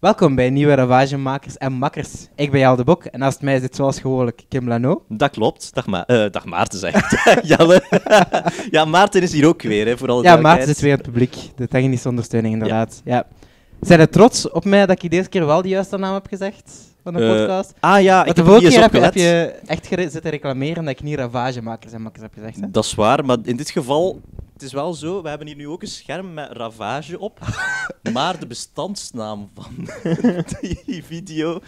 Welkom bij Nieuwe Ravagemakers en Makkers. Ik ben Jelle de Bok en naast mij zit zoals gewoonlijk Kim Lano. Dat klopt. Dag, Ma eh, dag Maarten, zeg ik. Jelle. ja, Maarten is hier ook weer, hè, voor alle Ja, Maarten zit weer in het publiek. De technische ondersteuning, inderdaad. Ja. Zijn er trots op mij dat ik deze keer wel de juiste naam heb gezegd van de Eh, podcast? Ah ja, ik heb er keer eens heb je, heb gelet. je echt zitten reclameren dat ik niet Ravagemakers en Makkers heb gezegd. Hè? Dat is waar, maar in dit geval, het is wel zo, we hebben hier nu ook een scherm met ravage op, maar de bestandsnaam van die video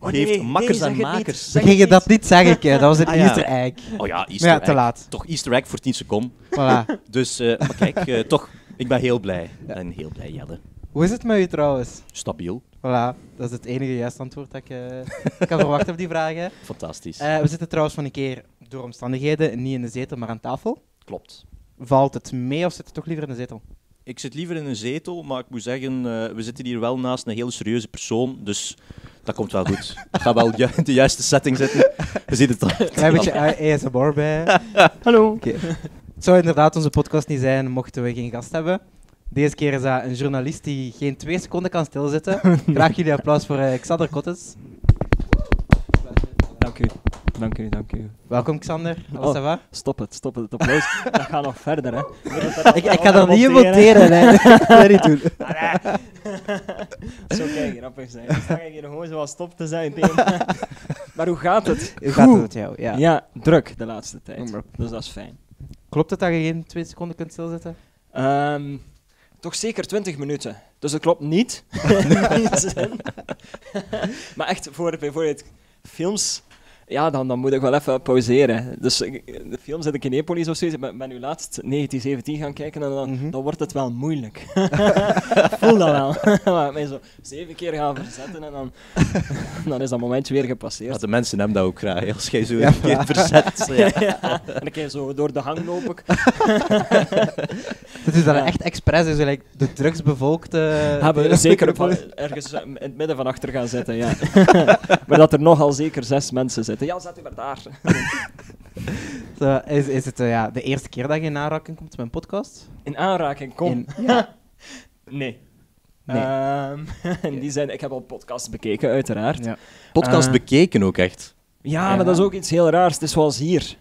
Oh, heeft nee, makkers nee, en het niet. makers. We gingen dat niet zeggen, dat was een Ah, ja. Easter egg. Oh ja, Easter ja, te egg. laat. Toch Easter egg voor 10 seconden. Voilà. Dus, eh, maar kijk, eh, toch, ik ben heel blij. Ja. En heel blij, Jelle. Hoe is het met u trouwens? Stabiel. Voilà, dat is het enige juiste antwoord dat ik eh, kan verwachten op die vragen. Fantastisch. Eh, we zitten trouwens van een keer door omstandigheden niet in de zetel, maar aan tafel. Klopt. Valt het mee of zit het toch liever in de zetel? Ik zit liever in een zetel, maar ik moet zeggen, eh, we zitten hier wel naast een hele serieuze persoon, dus dat komt wel goed. Ik ga wel ju- de juiste setting zetten. Je ziet het al. Klein beetje eh, ASMR bij. Hallo. Het zou inderdaad onze podcast niet zijn mochten we geen gast hebben. Deze keer is dat een journalist die geen twee seconden kan stilzitten. Graag jullie applaus voor eh, Xander Kottes. Dank u. Dank u, dank u. Welkom Xander, alles Oh. Stop het, stop het. Het applaus. dat gaat nog verder, hè. Ik, ik ga dat niet monteren? nee. Dat ga niet doen. Zo kan je grappig zijn. Dan sta ik hier gewoon zo wat stop te zijn tegen. maar hoe gaat het? Hoe gaat het Goed. met jou? Ja. Ja. druk de laatste tijd. Dus dat is fijn. Klopt het dat je geen twee seconden kunt stilzitten? Ehm, toch zeker 20 minuten. Dus dat klopt niet. Maar echt, voor bijvoorbeeld films, ja, dan, dan moet ik wel even pauzeren. Dus ik- de film zit ik in Neapolis of zoiets. Ik ben, ben nu laatst 1917 gaan kijken en dan, Mhm. dan wordt het wel moeilijk. ik voel dat wel. maar mij zo zeven keer gaan verzetten en dan, dan is dat momentje weer Ja, gepasseerd. de mensen hebben dat ook graag. hè. Als jij zo Ja, een keer verzet. Ja. Ja, en dan je zo door de hang loop ik. Het is Ja. echt expres is, like de drugsbevolkte... hebben delen zeker ergens eh, in het midden van achter gaan zitten, ja. maar dat er nogal zeker zes mensen Ja, zet u maar daar. Zo, is, is het eh, ja, de eerste keer dat je in aanraking komt met een podcast? In aanraking, kom. In- Nee. Nee. Ehm, in die zin, ik heb al podcasts bekeken, uiteraard. Ja. Podcast Eh. bekeken ook echt. Ja, Ja. maar dat is ook iets heel raars. Het is zoals hier.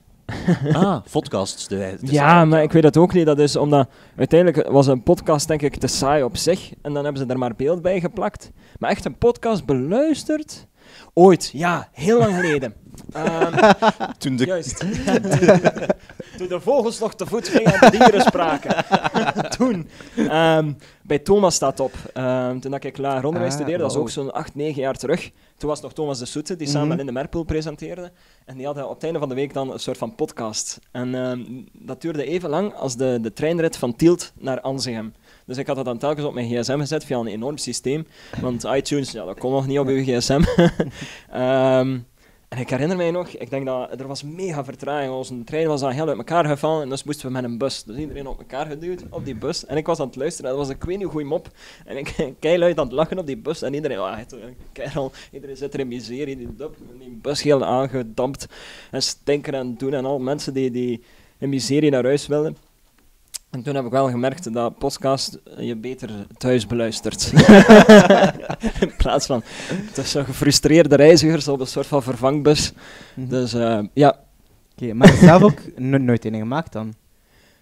Ah, podcasts. De, Ja, maar ik weet het ook niet. Dat is omdat uiteindelijk was een podcast denk ik te saai op zich. En dan hebben ze er maar beeld bij geplakt. Maar echt een podcast beluisterd? Ooit, ja, heel lang geleden. Ehm, Toen de Juist. Toen de vogels nog te voet gingen en de dieren spraken. Toen. Ehm, bij Thomas staat op. Ehm, toen dat ik lager onderwijs Ah, studeerde, dat is ook zo'n 8, 9 jaar terug. Toen was nog Thomas de Soete, die samen Mhm. met Linde Merpoel presenteerde. En die hadden op het einde van de week dan een soort van podcast. En ehm, dat duurde even lang als de, de treinrit van Tielt naar Anzegem. Dus ik had dat dan telkens op mijn gsm gezet via een enorm systeem. Want iTunes, ja, dat kon nog niet op uw gsm. Ehm, en ik herinner mij nog, ik denk dat er was mega vertraging. Onze trein was dan heel uit elkaar gevallen en dus moesten we met een bus. Dus iedereen op elkaar geduwd op die bus. En ik was aan het luisteren en dat was een weet niet goeie mop. En ik keiluid aan het lachen op die bus en iedereen, ah, kerel, iedereen zit er in miserie. Die, dub- die bus heel aangedampt en stinken en doen en al mensen die, die in miserie naar huis wilden. En toen heb ik wel gemerkt dat podcast je beter thuis beluistert. in plaats van tussen gefrustreerde reizigers op een soort van vervangbus. Mhm. Dus eh, ja, Oké, maar je hebt zelf ook no- nooit een gemaakt dan?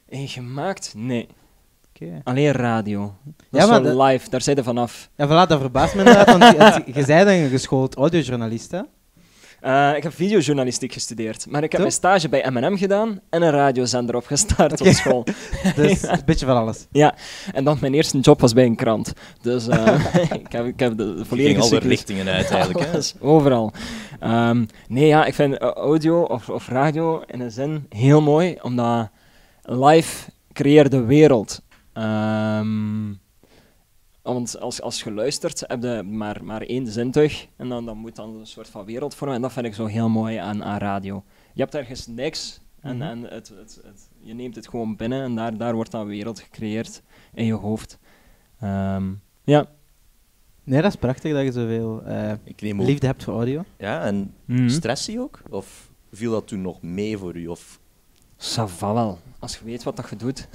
en gemaakt? Nee. Alleen radio. Dat Ja, maar live, daar zijn er vanaf. Ja, voilà, dat verbaast me inderdaad, want je, je, je zei dan een geschoold audiojournalist, hè? Eh, ik heb videojournalistiek gestudeerd, maar ik heb Toch? mijn stage bij M&M gedaan en een radiozender opgestart op school. Dus een beetje van alles. Ja, en dan mijn eerste job was bij een krant. Dus eh, ik, heb, ik heb de volledige ging alle richtingen uit eigenlijk. Hè. Overal. Ehm, nee, ja, ik vind eh, audio of, of radio in een zin heel mooi, omdat live creëert de wereld. Ehm, want als, als je luistert, heb je maar, maar één zintuig en dan, dan moet dan een soort van wereld vormen. En dat vind ik zo heel mooi aan, aan radio. Je hebt ergens niks en, Mhm. en het, het, het, je neemt het gewoon binnen en daar, daar wordt dan wereld gecreëerd in je hoofd. Ehm, ja. Nee, dat is prachtig dat je zoveel eh, Ik neem ook. liefde hebt voor audio. Ja, en Mhm. stress je ook? Of viel dat toen nog mee voor u? Of Ça va wel, als je weet wat dat je doet.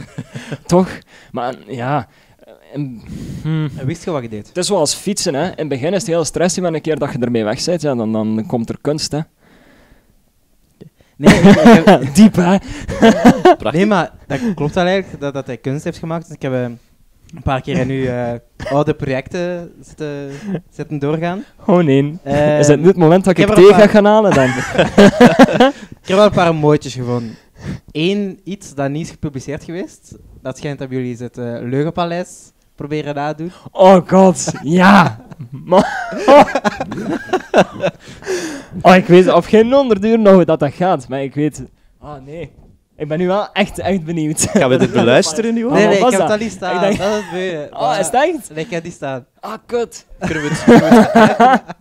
Toch? Maar ja, in- hmm. En wist je wat je deed? Het is zoals fietsen, hè. In het begin is het heel stressig, maar een keer dat je ermee weg bent, ja, dan, dan komt er kunst, hè. Nee, ik- ik heb- Diep, hè. Prachtig. nee, maar dat klopt wel eigenlijk, dat, dat hij kunst heeft gemaakt. Dus ik heb eh, een paar keer in uw eh, oude projecten zitten, zitten doorgaan. Oh nee. Eh, is het nu het moment dat ik ik, thee ga paar- gaan halen dan? Ik heb wel een paar mooitjes gevonden. Eén iets dat niet is gepubliceerd geweest. Dat schijnt dat jullie het eh, Leugenpaleis proberen nadoen. Oh god, ja. Oh, ik weet op geen honderd uur nog hoe dat, dat gaat, maar ik weet... Oh nee. Ik ben nu wel echt, echt benieuwd. Gaan we dit beluisteren nu? Oh, nee, wat nee, ik heb dat? het al niet staan. Ik denk- Dat is het mooie. Oh, is het echt? Nee, ik heb die staan. Ah, kut. Kunnen we, het,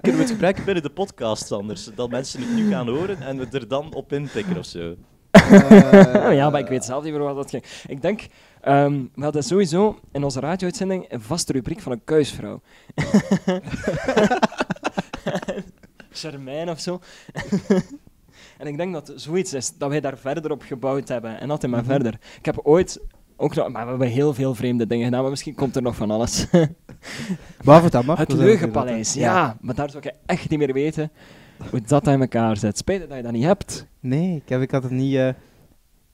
kunnen, we het gebruiken, binnen de podcast anders? Dat mensen het nu gaan horen en we er dan op inpikken of zo. Ja, maar ik weet zelf niet meer wat dat ging. Ik denk, ehm, we hadden sowieso in onze radio-uitzending een vaste rubriek van een kuisvrouw. Charmijn of zo. en ik denk dat zoiets is, dat wij daar verder op gebouwd hebben. En altijd maar Mhm. verder. Ik heb ooit ook nog, maar we hebben heel veel vreemde dingen gedaan, maar misschien komt er nog van alles. Behalve dat mag. het Leugenpaleis, ja. Maar daar zou ik echt niet meer weten hoe dat in elkaar zit. Spijt dat je dat niet hebt. Nee, ik, heb, ik had het niet... eh,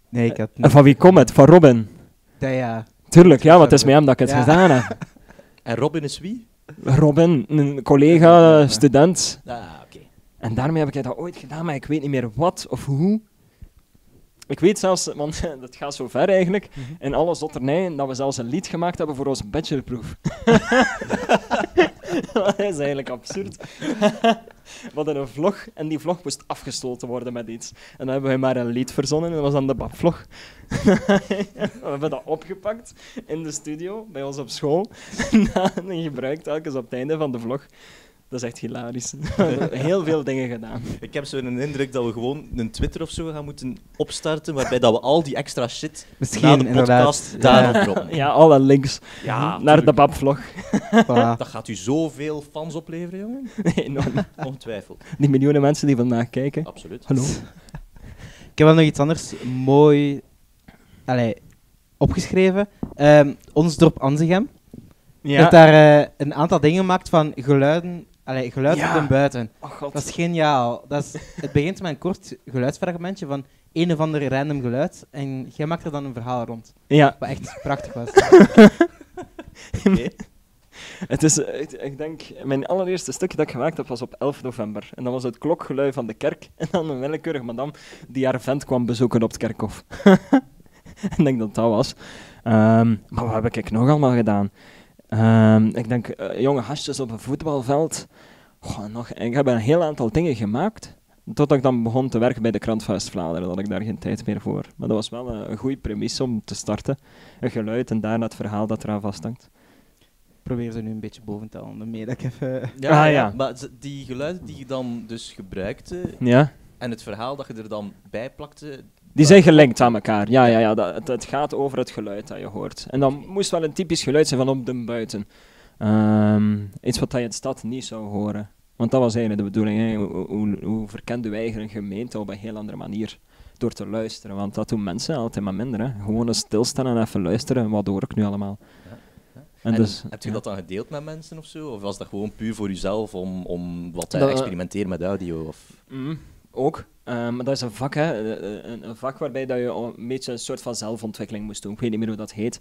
Nee, ik had En niet... van wie komt het? Van Robin. Ja. Tuurlijk, ja, want het is met hem dat ik het Ja. gedaan heb. En Robin is wie? Robin, een collega, student. Ah, oké. En daarmee heb ik dat ooit gedaan, maar ik weet niet meer wat of hoe. Ik weet zelfs, want dat gaat zo ver eigenlijk, Mhm. in alle zotternijen, dat we zelfs een lied gemaakt hebben voor onze bachelorproef. dat is eigenlijk absurd. we hadden een vlog en die vlog moest afgesloten worden met iets. En dan hebben we maar een lied verzonnen en dat was dan de babvlog. we hebben dat opgepakt in de studio, bij ons op school. en gebruikt telkens op het einde van de vlog. Dat is echt hilarisch. Heel veel dingen gedaan. Ik heb zo een indruk dat we gewoon een Twitter of zo gaan moeten opstarten, waarbij dat we al die extra shit Misschien, na de inderdaad. podcast daarop droppen. Ja, alle links Ja, naar de babvlog. Voilà. Dat gaat u zoveel fans opleveren, jongen? Enorm. Ongetwijfeld. Die miljoenen mensen die vandaag kijken. Absoluut. Hallo. Ik heb wel nog iets anders mooi allee, opgeschreven. Ehm, ons dorp Anzegem. Je hebt daar eh, een aantal dingen gemaakt van geluiden, allee, geluid Ja. op en buiten. Oh god. Dat is geniaal. Dat is, het begint met een kort geluidsfragmentje van een of ander random geluid. En jij maakt er dan een verhaal rond. Ja, Wat echt prachtig was. Oké. het is, ik, ik denk, mijn allereerste stukje dat ik gemaakt heb was op 11 november. En dat was het klokgelui van de kerk. En dan een willekeurig madame die haar vent kwam bezoeken op het kerkhof. ik denk dat dat was. Ehm, maar wat heb ik nog allemaal gedaan? Ehm, ik denk, eh, jonge gastjes op een voetbalveld. Goh, nog, ik heb een heel aantal dingen gemaakt. Totdat ik dan begon te werken bij de krant van West-Vlaanderen. Dat had ik daar geen tijd meer voor. Maar dat was wel een, een goede premisse om te starten. Een geluid en daarna het verhaal dat eraan vasthangt. Ik probeer ze nu een beetje boven te halen. Mee dat ik even... Ja, Ah, ja. ja. Maar die geluiden die je dan dus gebruikte Ja? en het verhaal dat je er dan bij plakte, Die zijn gelinkt aan elkaar. Ja, ja, ja. Dat, het, het gaat over het geluid dat je hoort. En dan moest wel een typisch geluid zijn van op de buiten. Ehm, iets wat je in de stad niet zou horen. Want dat was eigenlijk de bedoeling. Hè. Hoe, hoe, hoe verkende wij een gemeente op een heel andere manier? Door te luisteren. Want dat doen mensen altijd maar minder. Hè. Gewoon eens stilstaan en even luisteren. Wat hoor ik nu allemaal? Ja, ja. En, En dus, heb je ja. dat dan gedeeld met mensen of zo? Of was dat gewoon puur voor jezelf om, om wat te Dat, experimenteren met audio? Of... Mm, ook. Eh, maar dat is een vak, hè. Eh, Een, een vak waarbij dat je een beetje een soort van zelfontwikkeling moest doen. Ik weet niet meer hoe dat heet.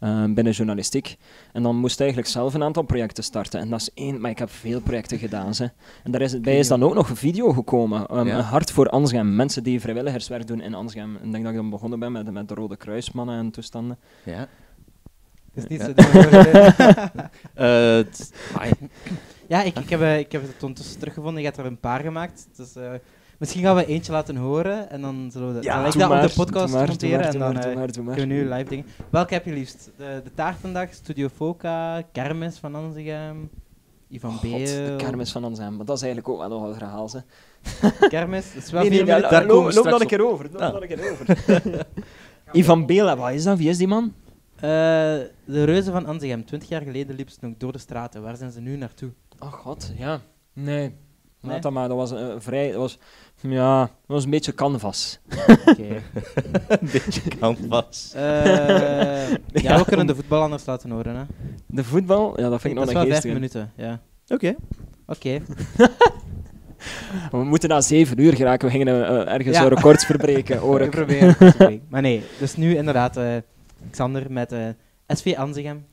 eh, binnen journalistiek. En dan moest je eigenlijk zelf een aantal projecten starten. En dat is één, maar ik heb veel projecten gedaan. Ze. En daar is, bij is dan ook nog een video gekomen. Um, Ja. Een hart voor Ansgem. Mensen die vrijwilligerswerk doen in Ansgem. En ik denk dat ik dan begonnen ben met, met de Rode Kruismannen en toestanden. Ja. Het is niet Ja. zo. Eh, ai, Ja, ik, ik, heb, eh, ik heb het ondertussen teruggevonden. Je hebt er een paar gemaakt. Dus, eh, misschien gaan we eentje laten horen. En dan zullen we dat, zal ik dat maar, op de podcast maar, monteren. En dan maar. kunnen we nu live dingen. Welke heb je liefst? De, de taartendag, Studio Foca, Kermis van Anzegem, Ivan God, Beel. de kermis van Ansgem. Maar dat is eigenlijk ook wel nog een verhaal. Ze. Kermis, dat is wel Nee, nee, daar loop- loop dat een keer over. Loop Ah. dat een keer over. Ivan Bela, wat is dat? Wie is die man? Eh, de reuzen van Anzegem, twintig jaar geleden liepen ze nog door de straten. Waar zijn ze nu naartoe? Oh god, ja. Nee. Nee? dat, maar dat was eh, vrij... Dat was, ja, dat was een beetje canvas. Oké. Een beetje canvas. Eh, ja, we kunnen de voetbal anders laten horen. Hè. De voetbal, ja, dat vind ik dat nog is een wel vijf geestige. minuten. Ja. Oké. Oké. We moeten na zeven uur geraken. We gingen eh, ergens Ja. zo records verbreken, hoor Ik doen. Maar nee, dus nu inderdaad eh, Xander met eh, SV Anzegem.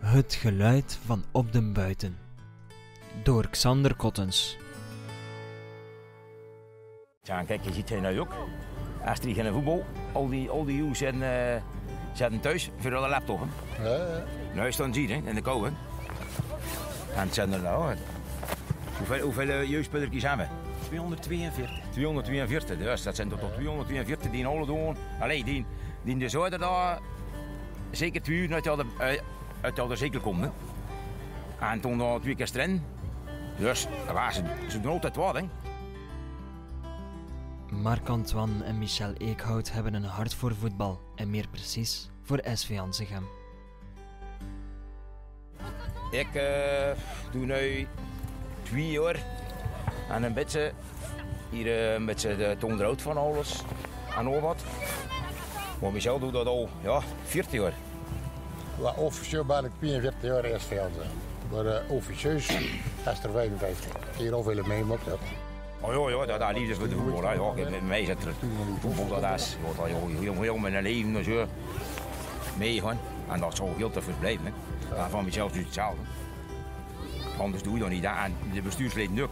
Het geluid van Op den Buiten. Door Xander Kottens. Ja, kijk, je ziet hij nu ook. Als er geen voetbal, al die, al die jongens zijn, eh, zitten thuis voor de laptop. Hè. Ja, ja. Nou is dan zien, hè, in de kou. Hè. En het zijn er nou. hè. Hoeveel, hoeveel uh, jeugdspelers hebben we? 242. 242, dus dat zijn er toch 242 die in alle doen. Allee, die, die in de zuiden daar zeker twee uur uit de, uit, uit de zeker komen. Hè. En toen nog twee keer erin. Dus ja, ze, ze doen altijd wat, hè. Marc-Antoine en Michel Eekhout hebben een hart voor voetbal. En meer precies voor SV Anzegem. Ik eh, doe nu twee jaar en een beetje hier eh, een beetje de onderhoud van alles en al wat. Maar Michel doet dat al ja, 40 jaar. Ja, officieel ben ik 42 jaar eerst van Maar uh, officieus is er 55. Hier al veel meemaakt. dat. Oh ja, ja dat, dat liefde voor de voetbal. Hè. Ja, met mij zit er voetbal, dat is ja, dat, ja, heel, heel mijn leven en zo meegaan. En dat zal heel te verblijven. Hè. En van mezelf doet hetzelfde. Anders doe je dat niet. hè. En de bestuursleden ook.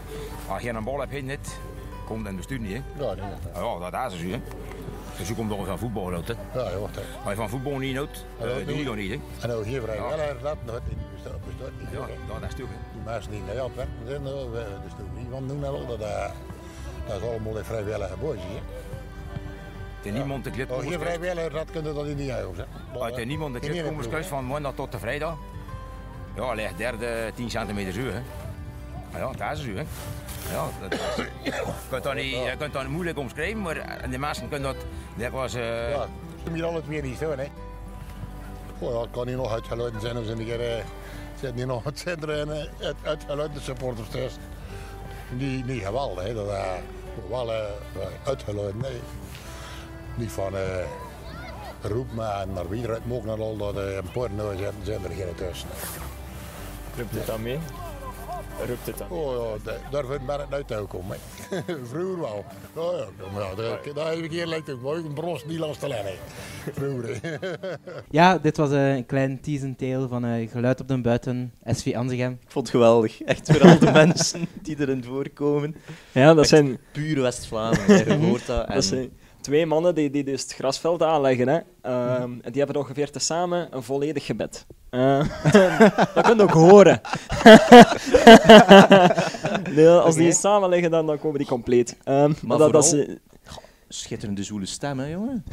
Als je een bal hebt, niet, komt dan bestuur niet. Hè. Ja, nee, ja. Dat is het. Hè. Dus je komt toch van voetbal uit. Hè. Ja, wacht. hè. Je van voetbal niet dat uh, doe je dat niet. Hè. En nou hier vrij Ja. wel dat dat bestaat, bestaat niet. Ja, hè. dat is hè. Die mensen die naar zijn, nou, we- dus doen niet van doen en al. Dat, eh, dat is allemaal in vrijwillige bootje. hè. Er is niemand de clip Als je vrijwilliger dat kun je dat niet houden. Als er niemand de In ieder clipkomerskuis van maandag tot de vrijdag, ja, ligt derde 10 centimeter zuur. Hè. Ja, dat is zuur. Hè. Ja, dat is, je, kunt dat niet, je kunt dat moeilijk omschrijven, maar eh, de mensen kunnen dat. Dat was. eh, Ja, dat moet alle twee niet zo, hè. Goh, ja, het kan hier nog uitgeluiden zijn ze een keer... zitten hier nog het centrum en eh, uit, uitgeluiden supporters thuis. Niet, niet geweldig, hè. Dat, eh, wel eh, uitgeluiden, nee. Niet van... eh roep maar naar wie eruit mogen en al dat eh, een paar nou zijn, zijn er geen tussen. Roept het dan mee? Roept het dan Oh ja, da- daar vindt men het uit te komen. Vroeger wel. Oh, ja, maar ja, dat, dat heb ik hier lijkt ook wel een bros niet langs te leggen. Vroeger. Ja, dit was eh, een klein tease and tale van eh, Geluid op den Buiten, SV Anzegem. Ik vond het geweldig. Echt voor al de mensen die erin voorkomen. Ja, dat Echt zijn, Puur West-Vlaanderen, je hoort dat. En dat zijn twee mannen die, die dus het grasveld aanleggen. Hè. Ehm, en die hebben ongeveer tezamen een volledig gebed. Eh, dat kun je ook horen. nee, als die samen liggen, dan, dan komen die compleet. Ehm, Maar dat, dat vooral- ze, Schitterende zoele stem, hè, jongen?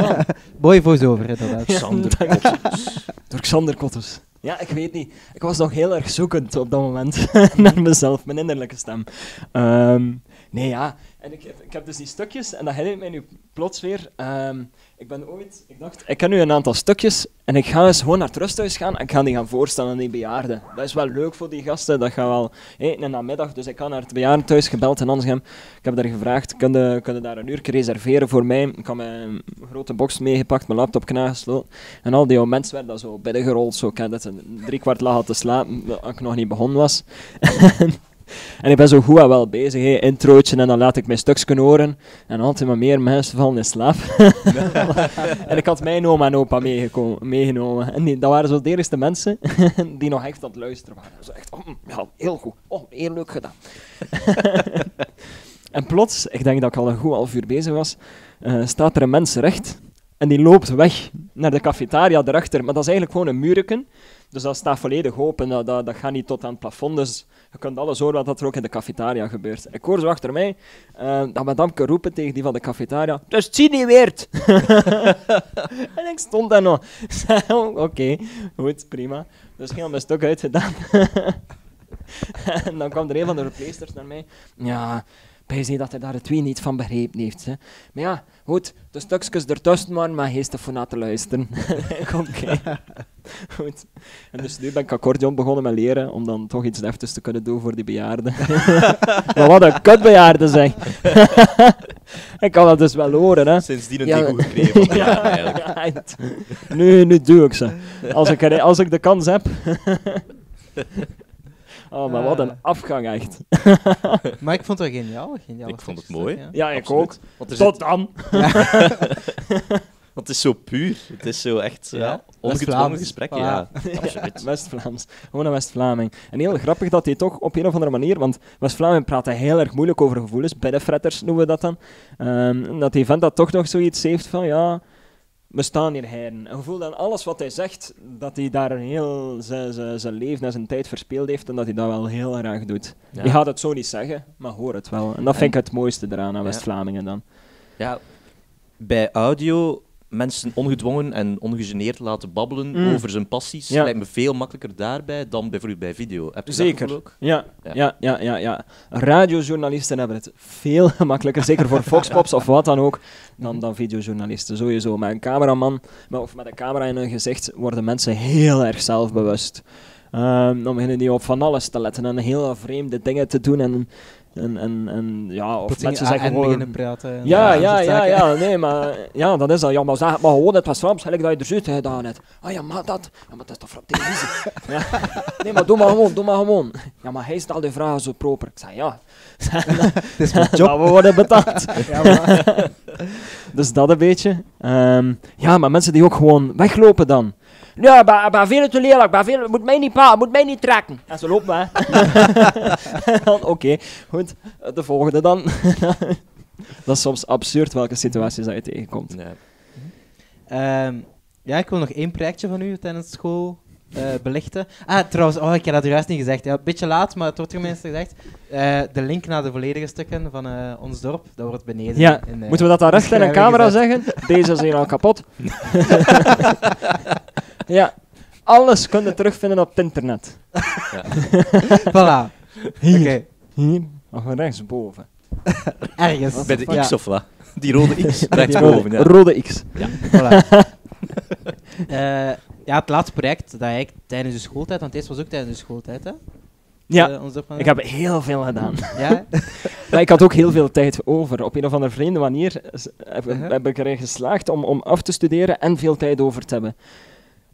Mooi voice-over, inderdaad. Kottens. Door Xander Kotters. Ja, ik weet niet. Ik was nog heel erg zoekend op dat moment naar mezelf, mijn innerlijke stem. Ehm, nee, ja. En ik, heb- ik heb dus die stukjes, en dat herinnert mij nu plots weer. ehm, ik ben ooit, ik dacht, ik ken nu een aantal stukjes, en ik ga eens gewoon naar het rusthuis gaan, en ik ga die gaan voorstellen aan die bejaarden. Dat is wel leuk voor die gasten, dat gaat wel hé, een namiddag, dus ik ga naar het bejaardentehuis gebeld in Ansegem. Ik heb daar gevraagd, kun je, kun daar een uur reserveren voor mij? Ik had mijn grote box meegepakt, mijn laptop nagesloten. En al die mensen werden dat zo binnengerold, zo ik had het een drie kwart lag te slapen, als ik nog niet begonnen was. en ik ben zo goed en wel bezig, introotje, en dan laat ik mijn stukjes horen. En altijd maar meer mensen vallen in slaap. en ik had mijn oma en opa meegenomen. En die, dat waren zo de eerste mensen die nog echt aan het luisteren waren. Zo echt, oh, ja, heel goed. Oh, heel leuk gedaan. en plots, ik denk dat ik al een goed half uur bezig was, eh, staat er een mens recht en die loopt weg. naar de cafetaria daarachter. Maar dat is eigenlijk gewoon een muurken. Dus dat staat volledig open. Dat, dat, dat gaat niet tot aan het plafond. Dus je kunt alles horen wat er ook in de cafetaria gebeurt. Ik hoor zo achter mij eh, dat madamke roepen tegen die van de cafetaria. Dus zie niet weer! en ik stond daar nog. Oké, goed, prima. Dus ik heb mijn stok uitgedaan. en dan kwam er een van de replacers naar mij. Ja, bij dat hij daar het twee niet van begrepen heeft. Hè. Maar ja, goed, de stukjes ertussen maar na te luisteren. Oké. Goed. En dus nu ben ik accordeon begonnen met leren, om dan toch iets deftigs te kunnen doen voor die bejaarden. maar wat een kutbejaarden zeg. ik kan dat dus wel horen, hè. Sindsdien een Ja, dik gekregen van de jaren, eigenlijk. Ja, echt. nu, nu doe ik ze. Als ik, er- als ik de kans heb. Oh, maar wat een afgang echt. Maar ik vond het wel geniaal. geniaal Ik vond het mooi. Ja. Ja, ik ook. Want, Tot zit- dan. want het is zo puur. Het is zo echt ja, Ja, ongedwongen gesprek. Voilà. Ja. West-Vlaams. Gewoon een West-Vlaming. En heel grappig dat hij toch op een of andere manier, want West-Vlaming praten heel erg moeilijk over gevoelens, binnenfretters noemen we dat dan. Ehm, dat die vent dat toch nog zoiets heeft van, ja, we staan hier heren. En je voelt aan alles wat hij zegt, dat hij daar een heel zijn- leven en zijn tijd verspeeld heeft en dat hij dat wel heel graag doet. Ja. Je gaat het zo niet zeggen, maar hoor het wel. En dat vind ik het mooiste eraan aan. West-Vlamingen dan. Ja, bij audio mensen ongedwongen en ongegeneerd laten babbelen Mm. over zijn passies Ja. lijkt me veel makkelijker daarbij dan bijvoorbeeld bij video. Heb je dat Zeker. ook? Ja, Ja. ja, ja, ja, ja. Radiojournalisten hebben het veel gemakkelijker, zeker voor Foxpops of wat dan ook, dan, dan videojournalisten. Sowieso. Met een cameraman maar- of met een camera in hun gezicht worden mensen heel erg zelfbewust. Ehm, dan beginnen die op van alles te letten en heel vreemde dingen te doen. En, en, en, en ja, of Plotseling mensen zeggen en gewoon... beginnen praten. en Ja, dat ja, ja, ja, nee, maar ja, dat is al. Ja, maar zeg maar gewoon, het was Frans, gelijk dat je er zoet gedaan hebt. Ah ja, maar dat, ja, maar dat is toch voor televisie? ja. Nee, maar doe maar gewoon, doe maar gewoon. Ja, maar hij stelt de vragen zo proper. Ik zei, ja. Het is mijn job. Maar we worden betaald. Ja, maar- dus dat een beetje. Ehm, ja, maar mensen die ook gewoon weglopen dan. Ja, maar, maar veel te lelijk, maar veel, moet mij niet pa, moet mij niet trekken. En ze lopen hè. Dan, Oké, goed. De volgende dan. dat is soms absurd welke situaties dat je tegenkomt. Nee. Ehm, ja, ik wil nog één projectje van u tijdens school eh, belichten. Ah, trouwens, oh, ik heb dat juist niet gezegd. Ja, een beetje laat, maar het wordt tenminste gezegd. Eh, de link naar de volledige stukken van eh, ons dorp, dat wordt beneden. Ja, in de moeten we dat daar recht in een beschrijving camera gezet. zeggen? Deze is hier al kapot. Ja, alles kun je terugvinden op het internet. Voilà. Oké, Hier, of rechtsboven. ergens. Bij de Ja, X of wat? Die rode X, rechtsboven. rode, Ja. rode X. Voilà. Eh, ja, het laatste project dat ik tijdens de schooltijd, want deze was ook tijdens de schooltijd, hè? Ja, Eh, ons dorp van- ik heb heel veel gedaan. Ja? Maar ik had ook heel veel tijd over. Op een of andere vreemde manier heb, heb ik erin geslaagd om, om af te studeren en veel tijd over te hebben.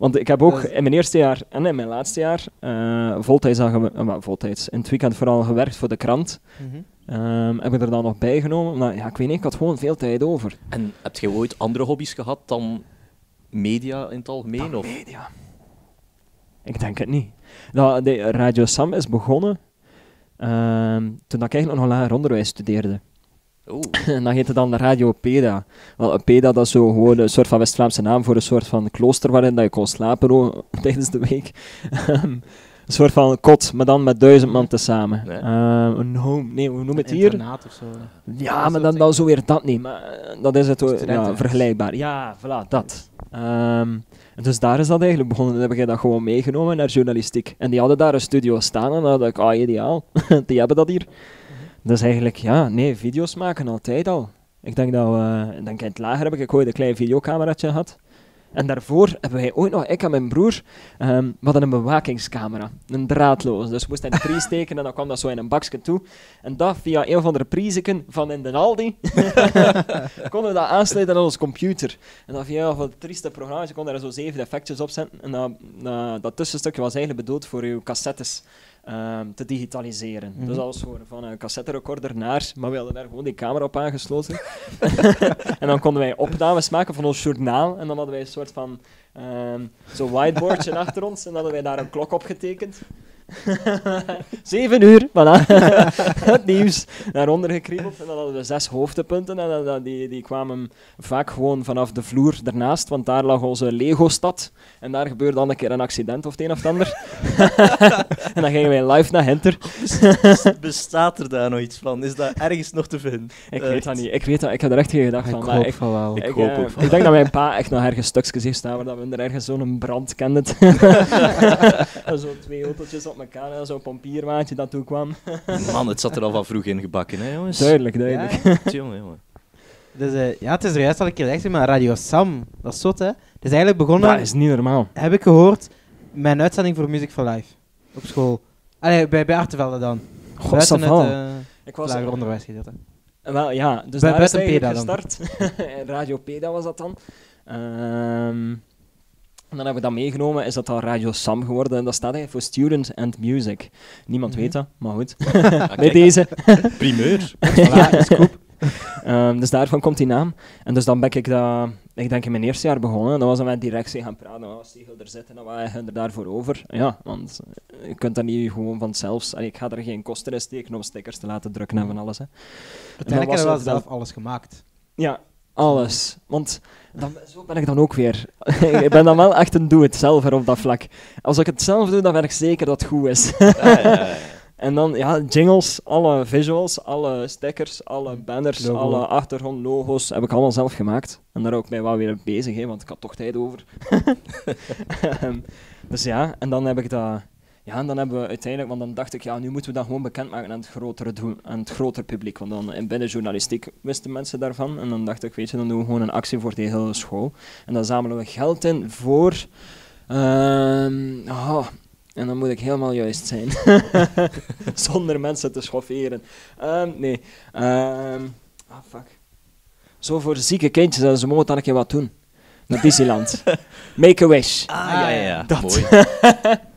Want ik heb ook in mijn eerste jaar en in mijn laatste jaar uh, voltijds, aan eh, wel, voltijds in het weekend vooral gewerkt voor de krant. Mhm. Ehm heb ik er dan nog bijgenomen. Maar ja, ik weet niet, ik had gewoon veel tijd over. En heb je ooit andere hobby's gehad dan media in het algemeen? Of? Media. Ik denk het niet. Nou, de Radio Sam is begonnen ehm, toen ik eigenlijk nog lager onderwijs studeerde. Oeh, En dat heette dan Radio Peda. Wel, een Peda dat is zo gewoon een soort van West-Vlaamse naam voor een soort van klooster waarin dat je kon slapen o- tijdens de week. Ehm, een soort van kot, maar dan met duizend man tezamen. Nee. Ehm, een home, nee, hoe noem je het hier? Internaat of zo. Ja, maar dan, dan zo weer dat niet. Maar eh, dat is het ook, ja, vergelijkbaar. Ja, voilà, dat. Ehm, en dus daar is dat eigenlijk begonnen. Dan heb ik dat gewoon meegenomen naar journalistiek. En die hadden daar een studio staan en dan dacht ik, ah, ideaal. die hebben dat hier. Dus eigenlijk, ja, nee, video's maken altijd al. Ik denk dat we, ik denk in het lager heb ik ooit een klein videocameraatje gehad. En daarvoor hebben wij ooit nog, ik en mijn broer, ehm, we hadden een bewakingscamera. Een draadloos. Dus we moesten in de prijs steken en dan kwam dat zo in een bakje toe. En dat via een of andere prijzeken van in de Aldi. konden we dat aansluiten aan onze computer. En dan via een van de trieste programma's kon je daar zo zeven effectjes op zetten. En dat, dat, dat tussenstukje was eigenlijk bedoeld voor je cassettes ehm, te digitaliseren. Mhm. Dus dat was gewoon van een cassetterecorder naar, maar we hadden daar gewoon die camera op aangesloten. en dan konden wij opnames maken van ons journaal. En dan hadden wij een soort van ehm zo'n whiteboardje achter ons. En dan hadden wij daar een klok op getekend. Zeven uur, voilà. het nieuws daaronder gekriebeld. En dan hadden we zes hoofdpunten. En dan- die, die kwamen vaak gewoon vanaf de vloer ernaast, want daar lag onze Lego-stad. En daar gebeurde dan een keer een accident of het een of het ander. en dan gingen wij live naar Hinter. Bestaat er daar nog iets van? Is dat ergens nog te vinden? Ik weet dat niet. Ik weet dat. Ik heb er echt geen gedacht Ik van. hoop ik, van wel. Ik ik, hoop eh, ook van ik denk dat mijn pa echt nog ergens stukjes heeft staan waar dat we er ergens zo'n brand kenden. zo twee autootjes op elkaar en zo'n pompierwaantje dat toe kwam. Man, het zat er al van vroeg in gebakken, hè, jongens? Duidelijk, duidelijk. Ja. Jongen, jongen. Dus eh, ja, het is er juist al een keer gezegd, maar Radio Sam, dat is zot hè. Het is eigenlijk begonnen, Dat is niet normaal. heb ik gehoord, een uitzending voor Music for Life. Op school. Allee, bij, bij Artevelde dan. God, Buiten het eh, Ik was lager onderwijsgedeelte. Wel, ja, dus daar is het PEDA eigenlijk gestart. Radio Peda was dat dan. Ehm, en dan hebben we dat meegenomen, is dat dan Radio Sam geworden. En dat staat eigenlijk voor Student and Music. Niemand Mhm. weet dat, maar goed. Ah, Bij deze. primeur. Voilà. Ehm, dus daarvan komt die naam. En dus dan ben ik dat, ik denk in mijn eerste jaar begonnen. Dan was dan met directie gaan praten. Dan was Stiegel er zitten en dan waren we er daarvoor over. Ja, want je kunt dat niet gewoon vanzelf. Ik ga er geen kosten in steken om stickers te laten drukken en van alles. Hè. Uiteindelijk was hebben we zelf alles gemaakt. Ja, alles. Want dan, zo ben ik dan ook weer. ik ben dan wel echt een doe-het-zelver op dat vlak. Als ik het zelf doe, dan ben ik zeker dat het goed is. Ja, ja, ja. En dan, ja, jingles, alle visuals, alle stickers, alle banners, Logo. alle achtergrondlogo's heb ik allemaal zelf gemaakt. En daar ook mee wel weer bezig, hè, want ik had toch tijd over. Ehm, dus ja, en dan heb ik dat... Ja, en dan hebben we uiteindelijk, want dan dacht ik, ja, nu moeten we dat gewoon bekendmaken aan het grotere, doel, aan het grotere publiek. Want dan in binnen journalistiek wisten mensen daarvan. En dan dacht ik, weet je, dan doen we gewoon een actie voor de hele school. En dan zamelen we geld in voor... ehm, ah, en dan moet ik helemaal juist zijn. Zonder mensen te schofferen. Ehm, nee. Ehm, ah, fuck. Zo voor zieke kindjes, en ze mogen dan een keer wat doen. Naar Disneyland. Make a wish. Ah, ja, ja, ja. Dat. Mooi.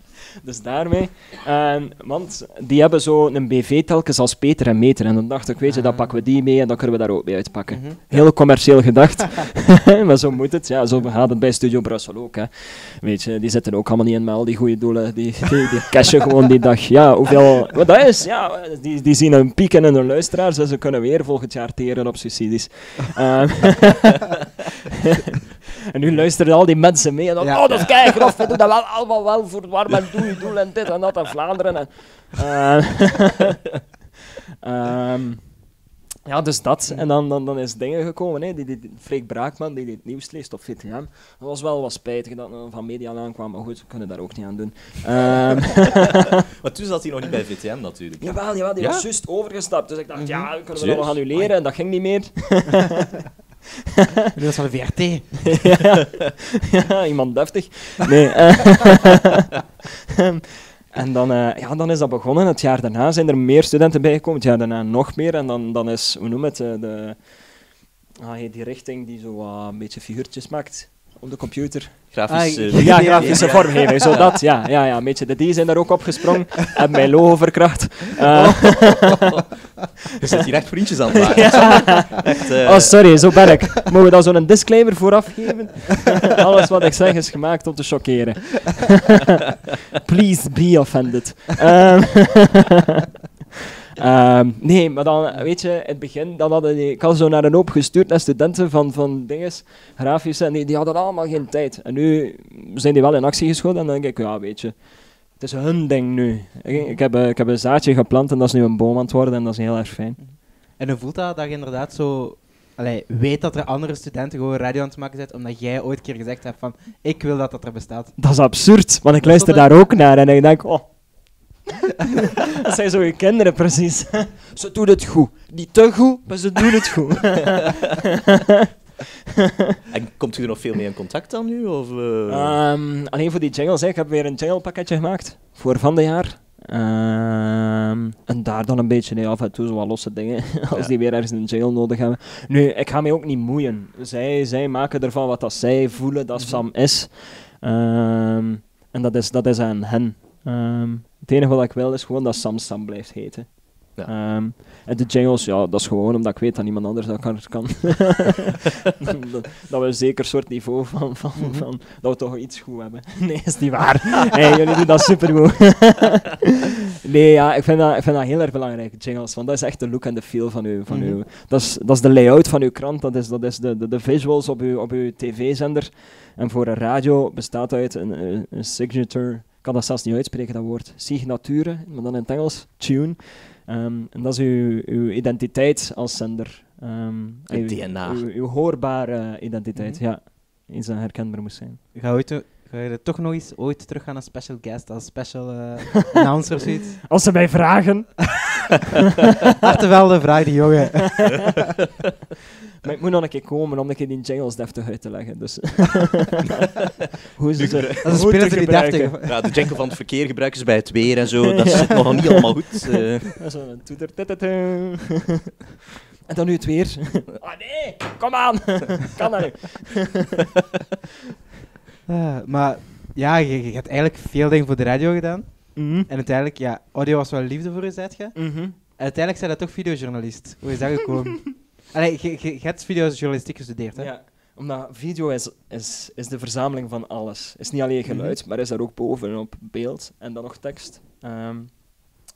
Dus daarmee. En, want die hebben zo een BV telkens als Peter en Meter. En dan dacht ik, weet je, dan Ah. pakken we die mee en dan kunnen we daar ook mee uitpakken. Mhm. Heel commercieel gedacht. maar zo moet het. Ja, zo gaat het bij Studio Brussel ook. Hè. Weet je, die zitten ook allemaal niet in met al die goede doelen. Die, die, die cashen gewoon die dag. Ja, hoeveel... Wat dat is, ja, die, die zien een piek in hun luisteraars en ze kunnen weer volgend jaar teren op subsidies. Ehm, en nu luisteren al die mensen mee en dan, Ja. oh, dat is kei grof, we doen dat wel allemaal wel voor het warm en doe, doel en dit en dat en Vlaanderen. En, eh, ehm, ja, dus dat. En dan, dan, dan is dingen gekomen, hè. Die, die, die Freek Braakman, die, die het nieuws leest op VTM. Dat was wel wat spijtig dat er van media aankwam, maar goed, we kunnen daar ook niet aan doen. Ehm, Maar toen zat hij nog niet bij VTM natuurlijk. jawel, jawel, die Ja? was juist overgestapt. Dus ik dacht, ja, kunnen we dat nog annuleren? En dat ging niet meer. Dat is van de VRT. ja, iemand deftig. Nee. en dan, eh, ja, dan is dat begonnen. Het jaar daarna zijn er meer studenten bijgekomen. Het jaar daarna nog meer. En dan, dan is, hoe noem het, eh, de, ah, die richting die zo een beetje figuurtjes maakt op de computer. Grafisch. Ah, eh, Ja, grafische vormgeving, zo dat. Ja, ja, ja, een beetje. De die zijn daar ook opgesprongen. Hebben mijn logo verkracht. Eh, Je zit hier echt vriendjes aan het maken. Echt, eh, Oh, sorry, zo ben ik. Mogen we daar zo'n disclaimer vooraf geven? Alles wat ik zeg is gemaakt om te choqueren. Please be offended. Ehm, ehm, nee, maar dan, weet je, in het begin, dan hadden die, ik had zo naar een hoop gestuurd naar studenten van, van dinges, grafische, en die, die hadden allemaal geen tijd. En nu zijn die wel in actie geschoten en dan denk ik, ja, weet je, het is hun ding nu. Ik, ik, heb, eh, ik heb een zaadje geplant en dat is nu een boom aan het worden en dat is heel erg fijn. En hoe voelt dat dat je inderdaad zo allee, weet dat er andere studenten gewoon radio aan het maken zijn, omdat jij ooit een keer gezegd hebt van ik wil dat dat er bestaat. Dat is absurd, want ik Is luister daar ook naar en ik denk, oh. Dat zijn zo je kinderen precies. ze doen het goed. Niet te goed, maar ze doen het goed. En komt u er nog veel mee in contact dan nu? Of, eh? Ehm, alleen voor die jingles, hè. ik heb weer een jingle pakketje gemaakt voor van dit jaar. Ehm, en daar dan een beetje nee, af en toe zo wat losse dingen, als Ja. die weer ergens een jingle nodig hebben. Nu, ik ga mij ook niet moeien. Zij, zij maken ervan wat dat zij voelen dat Sam is. Ehm, en dat is, dat is aan hen. Ehm, het enige wat ik wil is gewoon dat Sam Sam blijft heten. Ja. Ehm, en de jingles, ja, dat is gewoon omdat ik weet dat niemand anders dat kan. kan. dat, dat we een zeker soort niveau van, van, Mhm. van dat we toch iets goed hebben. Nee, is niet waar. hey, jullie doen dat supergoed. nee, ja, ik vind, dat, ik vind dat heel erg belangrijk, jingles. Want dat is echt de look en de feel van uw... Van uw dat, is, dat is de layout van uw krant, dat is, dat is de, de, de visuals op uw, op uw tv-zender. En voor een radio bestaat uit een, een signature... Ik kan dat zelfs niet uitspreken, dat woord. Signature, maar dan in het Engels. Tune. Ehm, en dat is uw, uw identiteit als zender. Ehm, Het uw, DNA. Uw, uw hoorbare identiteit, Mhm. ja. Iets dat herkenbaar moest zijn. Ga, ooit, ga je er toch nog eens ooit terug gaan als special guest, als special eh, announcer of zoiets? Als ze mij vragen... Hartevelde vraag die jongen. Maar ik moet nog een keer komen om een keer die jingles deftig uit te leggen. Dus. Hoe ze ze Dat is een speler die deftig. Ja, de jingle van het verkeer gebruiken ze bij het weer en zo. Dat zit nog niet allemaal goed. eh. Zo een toeter. En dan nu het weer. Ah nee, kom aan. kan dat nu? Ah, maar ja, je, je hebt eigenlijk veel dingen voor de radio gedaan. Mhm. En uiteindelijk, ja, audio was wel liefde voor je, zei je. Mhm. En uiteindelijk zijn dat toch videojournalist. Hoe is dat gekomen? Allee, je, je, je hebt videojournalistiek gestudeerd, hè? Ja, omdat video is, is, is de verzameling van alles. Is niet alleen geluid, maar is daar ook bovenop beeld en dan nog tekst. Ehm,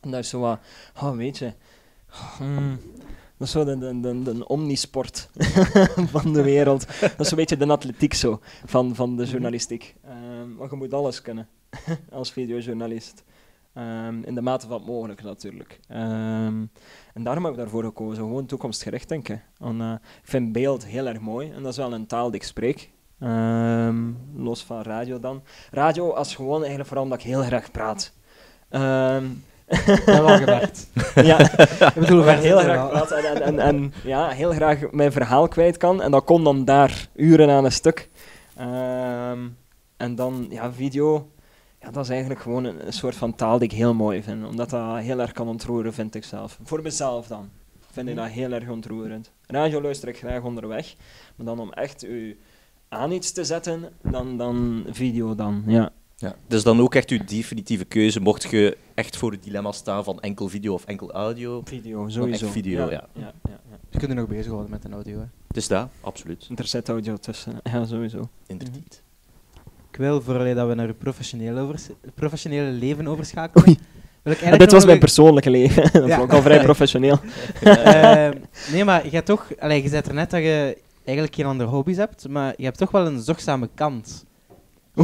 en dat is zo wat, oh, weet je, hmm, dat is zo de, de, de, omnisport van de wereld. Dat is een beetje de atletiek zo, van, van de journalistiek. Ehm, maar je moet alles kunnen als videojournalist. Ehm, in de mate van het mogelijk natuurlijk. Ehm, en daarom heb ik daarvoor gekozen. Gewoon toekomstgericht denken. Want, eh, ik vind beeld heel erg mooi. En dat is wel een taal die ik spreek. Los van radio dan. Radio als gewoon eigenlijk vooral omdat ik heel graag praat. Dat hebben we al gemerkt. ja, Ik bedoel, waar we heel graag wel. praat en, en, en, en ja, heel graag mijn verhaal kwijt kan. En dat kon dan daar uren aan een stuk. Ehm, en dan, ja, video, ja, dat is eigenlijk gewoon een, een soort van taal die ik heel mooi vind. Omdat dat heel erg kan ontroeren, vind ik zelf. Voor mezelf dan. Vind ik dat heel erg ontroerend. Radio luister ik graag onderweg. Maar dan om echt u aan iets te zetten, dan, dan video dan, ja. Ja. Dus dan ook echt uw definitieve keuze, mocht je echt voor het dilemma staan van enkel video of enkel audio. Video, sowieso. video, ja. ja, ja, ja. Je kunt er nog bezighouden met een audio, hè. Het is dat, absoluut. Er zit audio tussen, ja, sowieso. Inderdaad. Ik wil, voordat dat we naar uw professionele, overs- professionele leven overschakelen... Wil ik En eigenlijk dit was mijn persoonlijke leven. dat Ja. vond ik al vrij professioneel. Ehm, nee, maar je hebt toch... Allee, je zei er net dat je eigenlijk geen andere hobby's hebt, maar je hebt toch wel een zorgzame kant.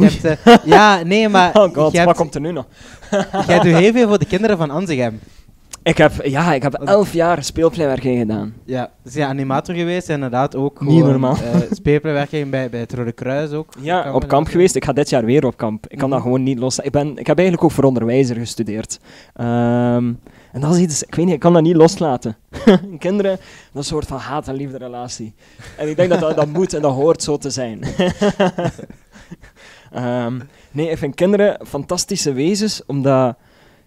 Je hebt, eh, ja, nee, maar Oh god, je hebt, wat komt er nu nog? jij doet heel veel voor de kinderen van Anzegem. Ik heb, ja, ik heb elf jaar speelpleiwerking gedaan. Ja, dus ja, animator geweest en inderdaad ook Niet gewoon, normaal. eh, speelpleiwerking bij, bij het Rode Kruis ook. Ja, op kamp dat- geweest. Ik ga dit jaar weer op kamp. Ik kan dat Mhm. gewoon niet los. Ik, ben, ik heb eigenlijk ook voor onderwijzer gestudeerd. Ehm, en dat is iets, ik weet niet, ik kan dat niet loslaten. Kinderen, dat is een soort van haat- en liefde relatie. En ik denk dat dat, dat moet en dat hoort zo te zijn. Ehm, nee, ik vind kinderen fantastische wezens, omdat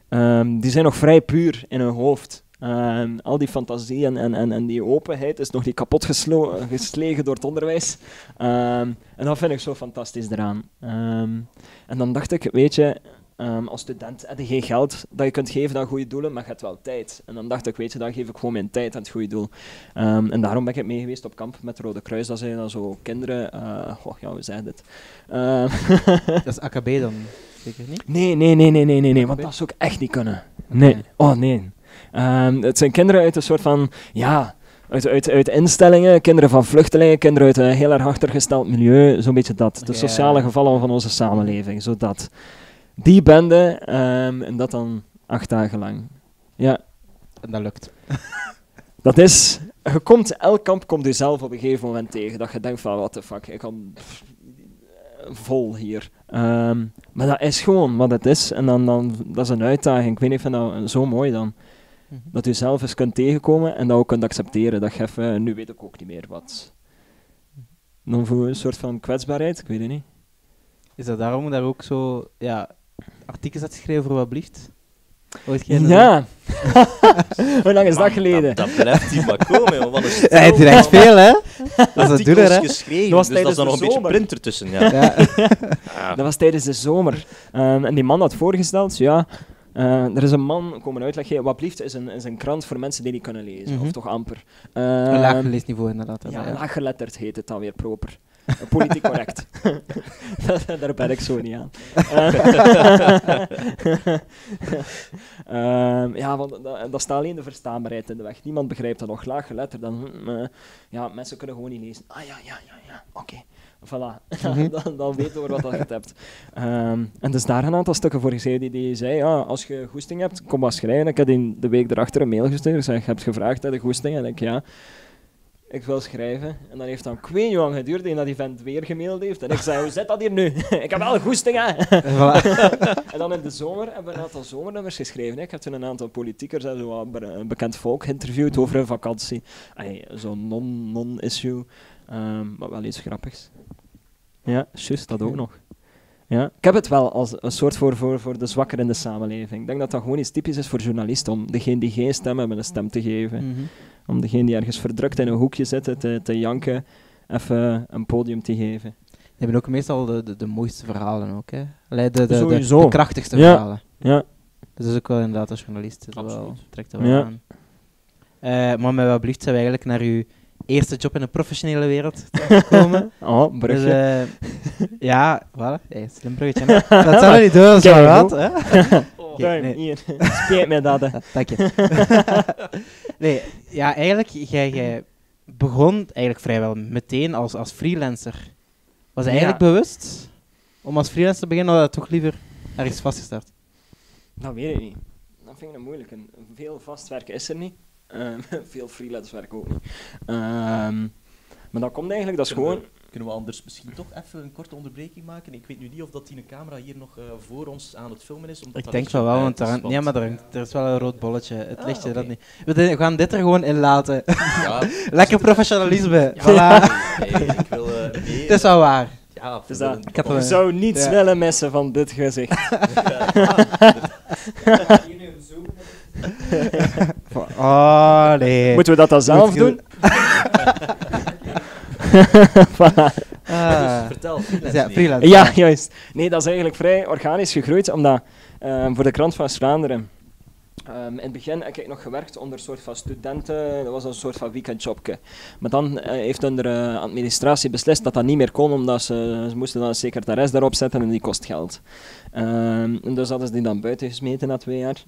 ehm, die zijn nog vrij puur in hun hoofd. Ehm, al die fantasie en, en, en, die openheid is nog niet kapot geslegen door het onderwijs. En dat vind ik zo fantastisch eraan. En dan dacht ik, weet je, ehm, als student heb je geen geld dat je kunt geven aan goede doelen, maar je hebt wel tijd. En dan dacht ik, weet je, dan geef ik gewoon mijn tijd aan het goede doel. Ehm, en daarom ben ik mee geweest op kamp met Rode Kruis. Dat zijn dan zo kinderen, eh goh, ja, zeg je dit? Ehm, Dat is AKB dan, zeker niet? Nee, nee, nee, nee, nee, nee, nee, want dat zou ik echt niet kunnen. Nee, oh nee. Het zijn kinderen uit een soort van, ja, uit, uit, uit instellingen, kinderen van vluchtelingen, kinderen uit een heel erg achtergesteld milieu, zo'n beetje dat. De sociale gevallen van onze samenleving, zo dat. Die bende, ehm, en dat dan acht dagen lang. Ja, En dat lukt. dat is, je komt, elk kamp komt je zelf op een gegeven moment tegen, dat je denkt van, what the fuck, ik kan pff, vol hier. Ehm, maar dat is gewoon wat het is, en dan, dan, dat is een uitdaging. Ik weet niet, ik vind dat zo mooi dan. Mhm. Dat je zelf eens kunt tegenkomen en dat ook kunt accepteren. Dat je even, nu weet ik ook niet meer wat. Dan voel je een soort van kwetsbaarheid, ik weet het niet. Is dat daarom daar ook zo ja, artikels had geschreven voor wat blieft? Ooit geen- Ja! Hoe lang is dat Man, geleden? Dat, dat blijft hier maar komen, joh. Wat een Ja, hij veel, hè? Dat is een hè? geschreven, Dat was dus dat tijdens is dan nog een de beetje zomer. printer tussen. Ja. Ja. Ja. Dat was tijdens de zomer. Ehm, en die man had voorgesteld, ja, Eh, er is een man komen uitleg geven. Wat blieft is een, is een krant voor mensen die niet kunnen lezen, Mhm. of toch amper. Een Uh, laag leesniveau inderdaad. ja, ja. laaggeletterd heet het dan weer proper. Politiek correct. Daar ben ik zo niet aan. Eh, ehm, ja, want dat, dat staat alleen de verstaanbaarheid in de weg. Niemand begrijpt dat nog. Laaggeletterd, dan... hm, eh, ja, mensen kunnen gewoon niet lezen. Ah ja, ja, ja, ja, oké. Voilà, Mhm. dan, dan weten we wat dat je hebt. Ehm, en dus daar een aantal stukken voor geschreven die, die zei, ja, als je goesting hebt, kom maar schrijven. Ik heb die de week erachter een mail gestuurd. Ik zei, je hebt gevraagd, heb je goesting? En ik, ja, ik wil schrijven. En dan heeft dan ik weet lang geduurd en dat event weer gemaild heeft. En ik zei, hoe zit dat hier nu? ik heb wel goesting, hè? Voilà. en dan in de zomer hebben we een aantal zomernummers geschreven. hè. Ik heb toen een aantal politiekers en zo een bekend volk geïnterviewd over hun vakantie. Zo'n non- non-issue, Ehm, maar wel iets grappigs. Ja, juist, dat ook nog. Ja. Ik heb het wel als een soort voor, voor, voor de zwakker in de samenleving. Ik denk dat dat gewoon iets typisch is voor journalisten, om degene die geen stem hebben een stem te geven. Mhm. Om degene die ergens verdrukt in een hoekje zitten te, te janken, even een podium te geven. Die hebben ook meestal de, de, de mooiste verhalen ook, hè. Allee, de, de, de, Sowieso. de krachtigste Ja. verhalen. Ja, Dus dat is ook wel inderdaad als journalist. Dat is wel, Absoluut. trekt er wel Ja. aan. Eh, maar met wat blieft zijn we eigenlijk naar uw eerste job in de professionele wereld gekomen. oh, dus, brugje. eh, ja, voilà. Hey, slim bruggetje. Dat zou niet doen als je Kijk, wat, Kijk, nee. hier. Spijt mij dat, hè. Dank je. nee, ja, eigenlijk, jij, jij begon eigenlijk vrijwel meteen als, als freelancer. Was je Ja. eigenlijk bewust om als freelancer te beginnen, of had je toch liever ergens vastgestart? Dat weet ik niet. Dat vind ik een moeilijke. Veel vast werk is er niet. Ehm, veel freelance werk ook niet. Ehm, maar dat komt eigenlijk, dat is gewoon... Kunnen we anders misschien toch even een korte onderbreking maken? Ik weet nu niet of dat die camera hier nog eh, voor ons aan het filmen is. Omdat Ik dat denk van wel, want is, daar, ja, maar er, hangt- er is wel een rood bolletje. Het Ah, lichtje, dat niet. We gaan dit er gewoon in laten. Ja, Lekker professionalisme. ja, Voilà. nee, nee, ik wil eh. Het is wel waar. ja, Dus dat, Ik heb zou niets ja. willen missen van dit gezicht. Oh, nee. Moeten we dat dan zelf doen? Voilà. Ah. Vertel, Dus freelance ja, freelance. Ja, juist. Nee, dat is eigenlijk vrij organisch gegroeid, omdat ehm, voor de krant van Vlaanderen. ehm, in het begin heb ik nog gewerkt onder een soort van studenten, dat was een soort van weekendjobje. Maar dan eh, heeft hun de eh, administratie beslist dat dat niet meer kon, omdat ze, ze moesten dan een secretaris daarop zetten en die kost geld. Ehm, dus hadden ze die dan buiten gesmeten na twee jaar.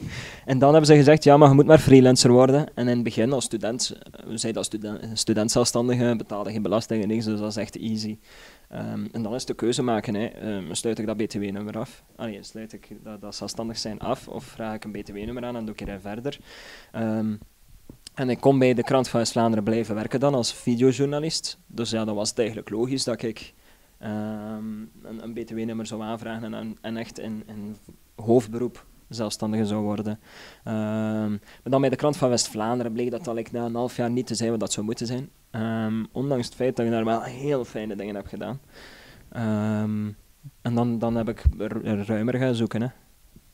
en dan hebben ze gezegd, ja, maar je moet maar freelancer worden. En in het begin, als student, eh, we zeiden als student, student zelfstandige, betaalde geen belasting en niks, dus dat is echt easy. Ehm, en dan is de keuze maken. Hè. Ehm, sluit ik dat BTW-nummer af? Allee, sluit ik dat, dat zelfstandig zijn af? Of vraag ik een BTW-nummer aan en doe ik er verder? En ik kon bij de krant van West-Vlaanderen blijven werken dan als videojournalist. Dus ja, dan was eigenlijk logisch dat ik ehm, een, een BTW-nummer zou aanvragen en, en echt in, in hoofdberoep zelfstandige zou worden. Ehm, maar dan bij de krant van West-Vlaanderen bleek dat dat like, na een half jaar niet te zijn wat dat zou moeten zijn. Ehm, ondanks het feit dat ik daar wel heel fijne dingen heb gedaan. Ehm, en dan, dan heb ik ru- ruimer gaan zoeken. Hè.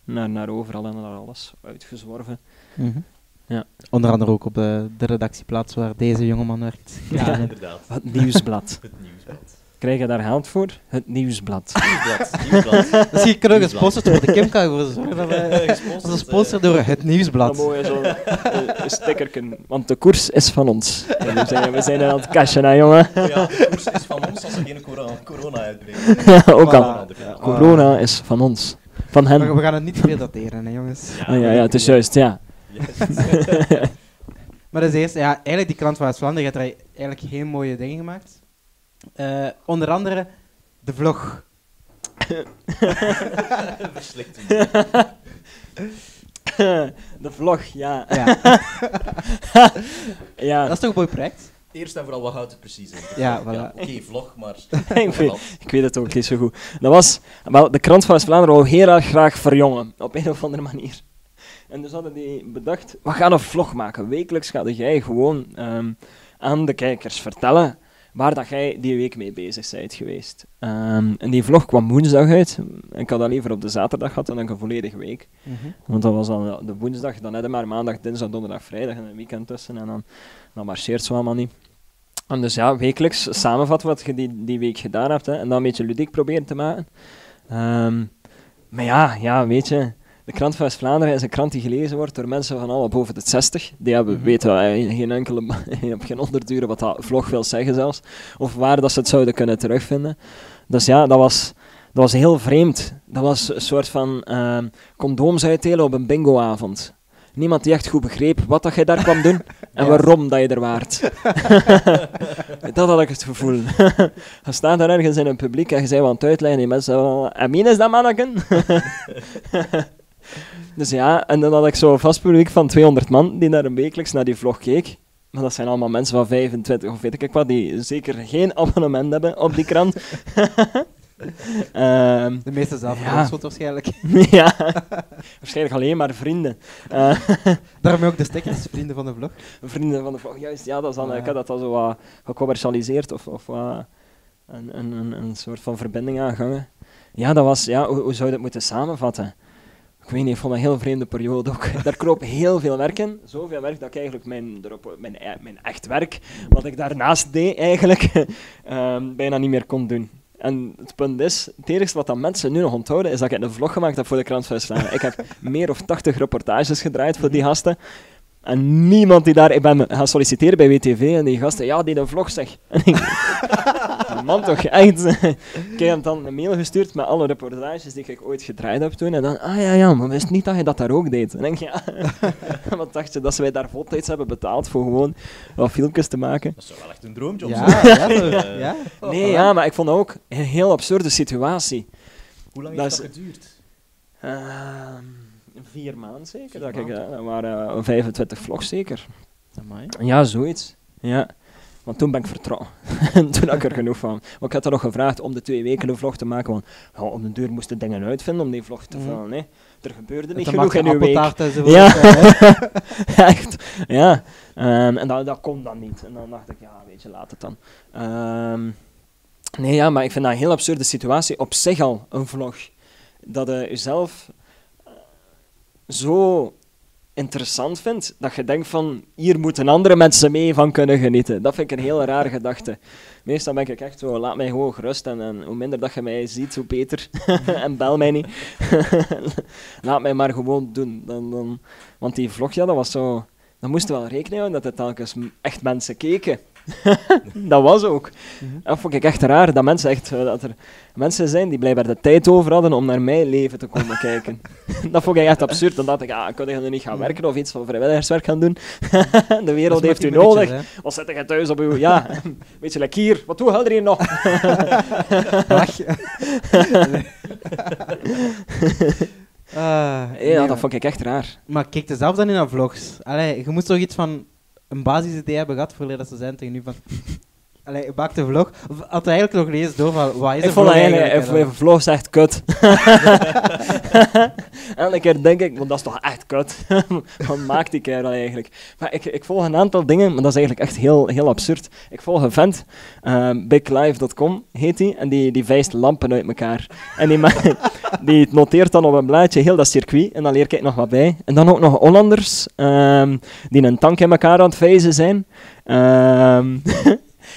Naar, naar overal en naar alles uitgezworven. Mhm. Ja. Onder andere ook op de, de redactieplaats waar deze jongeman werkt. Ja, inderdaad. Het nieuwsblad. Het nieuwsblad. Krijg je daar geld voor? Het nieuwsblad. Nieuwsblad, nieuwsblad. Misschien kunnen we gesponsord worden door de Kimka voor zorgen dat we Gesponsord, onze sponsor door het nieuwsblad. moet je zo'n eh, een stickerken, want de koers is van ons. En we, zijn, we zijn er aan het cashen, hè, jongen. eh, Ja, de koers is van ons als er geen corona, corona uitbreekt. Ook al. Corona, ja. Corona is van ons. Van hen. Maar we gaan het niet veel dateren, hè, jongens. Ah, ja, ja, het is juist, ja. Maar dat is eerst, ja, eigenlijk die krant van West-Vlaanderen heeft er eigenlijk heel mooie dingen gemaakt. Eh, onder andere de vlog. Verslikt. De vlog, ja. Ja, ja. dat is toch een mooi project? Eerst en vooral, wat houdt het precies in? Ja, voilà. Oké, vlog, maar... ik, weet, ik weet het ook niet zo goed. Dat was, wel, de krant van West-Vlaanderen wou heel erg graag verjongen, op een of andere manier. En dus hadden die bedacht, we gaan een vlog maken. Wekelijks ga jij gewoon ehm, aan de kijkers vertellen waar dat jij die week mee bezig bent geweest. Ehm, en die vlog kwam woensdag uit. Ik had dat liever op de zaterdag gehad dan een volledige week. Mhm. Want dat was dan ja, de woensdag, dan hadden we maar maandag, dinsdag, donderdag, vrijdag en een weekend tussen. En dan, dan marcheert zo allemaal niet. En dus ja, wekelijks samenvatten wat je die, die week gedaan hebt. Hè, en dan een beetje ludiek proberen te maken. Ehm, maar ja, ja, weet je, De krant van West-Vlaanderen is een krant die gelezen wordt door mensen van alle boven de 60. Die hebben, Mhm. weten eh, geen enkele, hebt geen onderduren wat dat vlog wil zeggen zelfs. Of waar dat ze het zouden kunnen terugvinden. Dus ja, dat was, dat was heel vreemd. Dat was een soort van ehm condooms uitdelen op een bingoavond. Niemand die echt goed begreep wat dat jij daar kwam doen en waarom dat je er waart. dat had ik het gevoel. je staat daar ergens in een publiek en je zei aan het uitleggen en die mensen zo, en wie is dat manneken? Dus ja, en dan had ik zo'n vast publiek van 200 man die naar een wekelijks naar die vlog keek. Maar dat zijn allemaal mensen van 25 of weet ik wat, die zeker geen abonnement hebben op die krant. Ehm, De meeste zelf Ja. waarschijnlijk. ja, waarschijnlijk alleen maar vrienden. Eh, Daarom ook de stickers, vrienden van de vlog. vrienden van de vlog, juist, ja, dat is dan, Ah. ik had dat al zo wat gecommercialiseerd of, of wat een, een, een, een soort van verbinding aangangen. Ja, dat was, ja, hoe, hoe zou je dat moeten samenvatten? Ik weet niet, ik vond dat een heel vreemde periode ook. Daar kroop heel veel werk in. Zoveel werk dat ik eigenlijk mijn, mijn, e- mijn echt werk, wat ik daarnaast deed eigenlijk, ehm, bijna niet meer kon doen. En het punt is, het enige wat dan mensen nu nog onthouden, is dat ik een vlog gemaakt heb voor de krant van. Ik heb meer of 80 reportages gedraaid voor die gasten. En niemand die daar... Ik ben gaan solliciteren bij WTV en die gasten, ja, die een vlog zeg. En ik... Man toch, echt. ik heb hem dan een mail gestuurd met alle reportages die ik ooit gedraaid heb toen. En dan, ah ja, ja, maar wist niet dat je dat daar ook deed. En dan denk ik, ja. Wat dacht je, dat ze wij daar voltijds hebben betaald voor gewoon wat filmpjes te maken? Dat is wel echt een droomjob. Ja, zo. ja, Eh, ja. Nee, ja, maar ik vond dat ook een heel absurde situatie. Hoe lang Dat heeft is- dat geduurd? Ehm, vier maanden zeker. Dat, ik, eh, dat waren eh, 25 vlogs zeker. Amai. Ja, zoiets. Ja. Want toen ben ik vertrokken. toen had ik er genoeg van. Maar ik had er nog gevraagd om de twee weken een vlog te maken. Want ja, op de deur moesten dingen uitvinden om die vlog te Mhm. vullen. Nee. Er gebeurde niet genoeg in uw week. en zo. Ja. hè. Echt, ja. Ehm, en dat, dat kon dan niet. En dan dacht ik, ja, weet je, laat het dan. Ehm, nee, ja, maar ik vind dat een heel absurde situatie. Op zich al, een vlog. Dat je jezelf eh, zo interessant vindt, dat je denkt van, hier moeten andere mensen mee van kunnen genieten. Dat vind ik een heel rare gedachte. Meestal ben ik echt zo, laat mij gewoon gerust en, hoe minder dat je mij ziet, hoe beter. en bel mij niet. laat mij maar gewoon doen. Dan, dan, want die vlog, ja, dat was zo... Dan moesten we wel rekening houden dat er telkens echt mensen keken. dat was ook. Dat vond ik echt raar, dat mensen echt... eh, Dat er mensen zijn die blijkbaar de tijd over hadden om naar mijn leven te komen kijken. dat vond ik echt absurd. Dan dacht ik, ah, kan je nu niet gaan werken of iets van vrijwilligerswerk gaan doen? de wereld heeft u nodig. Of zit je thuis op uw... Ja, weet je, like hier. Wat doe je er hier nog? Ah, ja, nee, dat vond ik echt raar. Maar kijk er zelf dan in naar vlogs. Allee, je moet toch iets van een basisidee hebben gehad voor dat ze zijn tegen nu van... Allee, je maakt een vlog. Of had je eigenlijk nog lezen door van, wat is Ik vond vlog eigenlijk, eigenlijk? even vlog echt kut. Elke keer denk ik, want dat is toch echt kut. Wat maakt die kerel eigenlijk? Maar ik, ik volg een aantal dingen, maar dat is eigenlijk echt heel, heel absurd. Ik volg een vent, ehm, biglive.com heet die, en die, die vijst lampen uit elkaar. En die, die noteert dan op een blaadje heel dat circuit, en dan leer ik nog wat bij. En dan ook nog Hollanders, ehm, die een tank in elkaar aan het vijzen zijn. Ehm,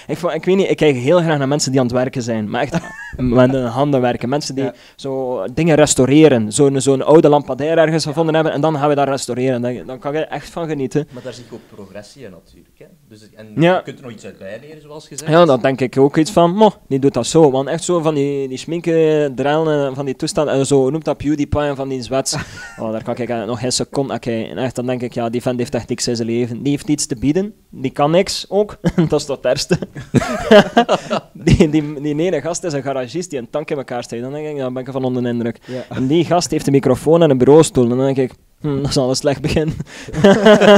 ik, vo- ik weet niet, ik kijk heel graag naar mensen die aan het werken zijn. Maar echt met hun handen werken. Mensen die Ja. zo dingen restaureren. Zo'n zo'n oude lampadair ergens gevonden hebben en dan gaan we dat restaureren. Dan, dan kan je er echt van genieten. Maar daar zie ik ook progressie in natuurlijk. Hè. Dus, en Ja. je kunt er nog iets uit bijleren, zoals gezegd. Ja, dan denk ik ook iets van, mo, die doet dat zo. Want echt zo van die, die schminken, drellen, van die toestand, en zo noemt dat PewDiePie en van die zwets. Oh, daar kan ik nog geen seconde naar kijken. En echt, dan denk ik, ja, die vent heeft echt niks in zijn leven. Die heeft niets te bieden. Die kan niks ook. dat is toch het ergste. die, die, die ene gast is een garagist die een tank in elkaar steekt. Dan denk ik, dan ben ik van onder de indruk. Ja. En die gast heeft een microfoon en een bureaustoel. En dan denk ik, hm, dat is al een slecht begin.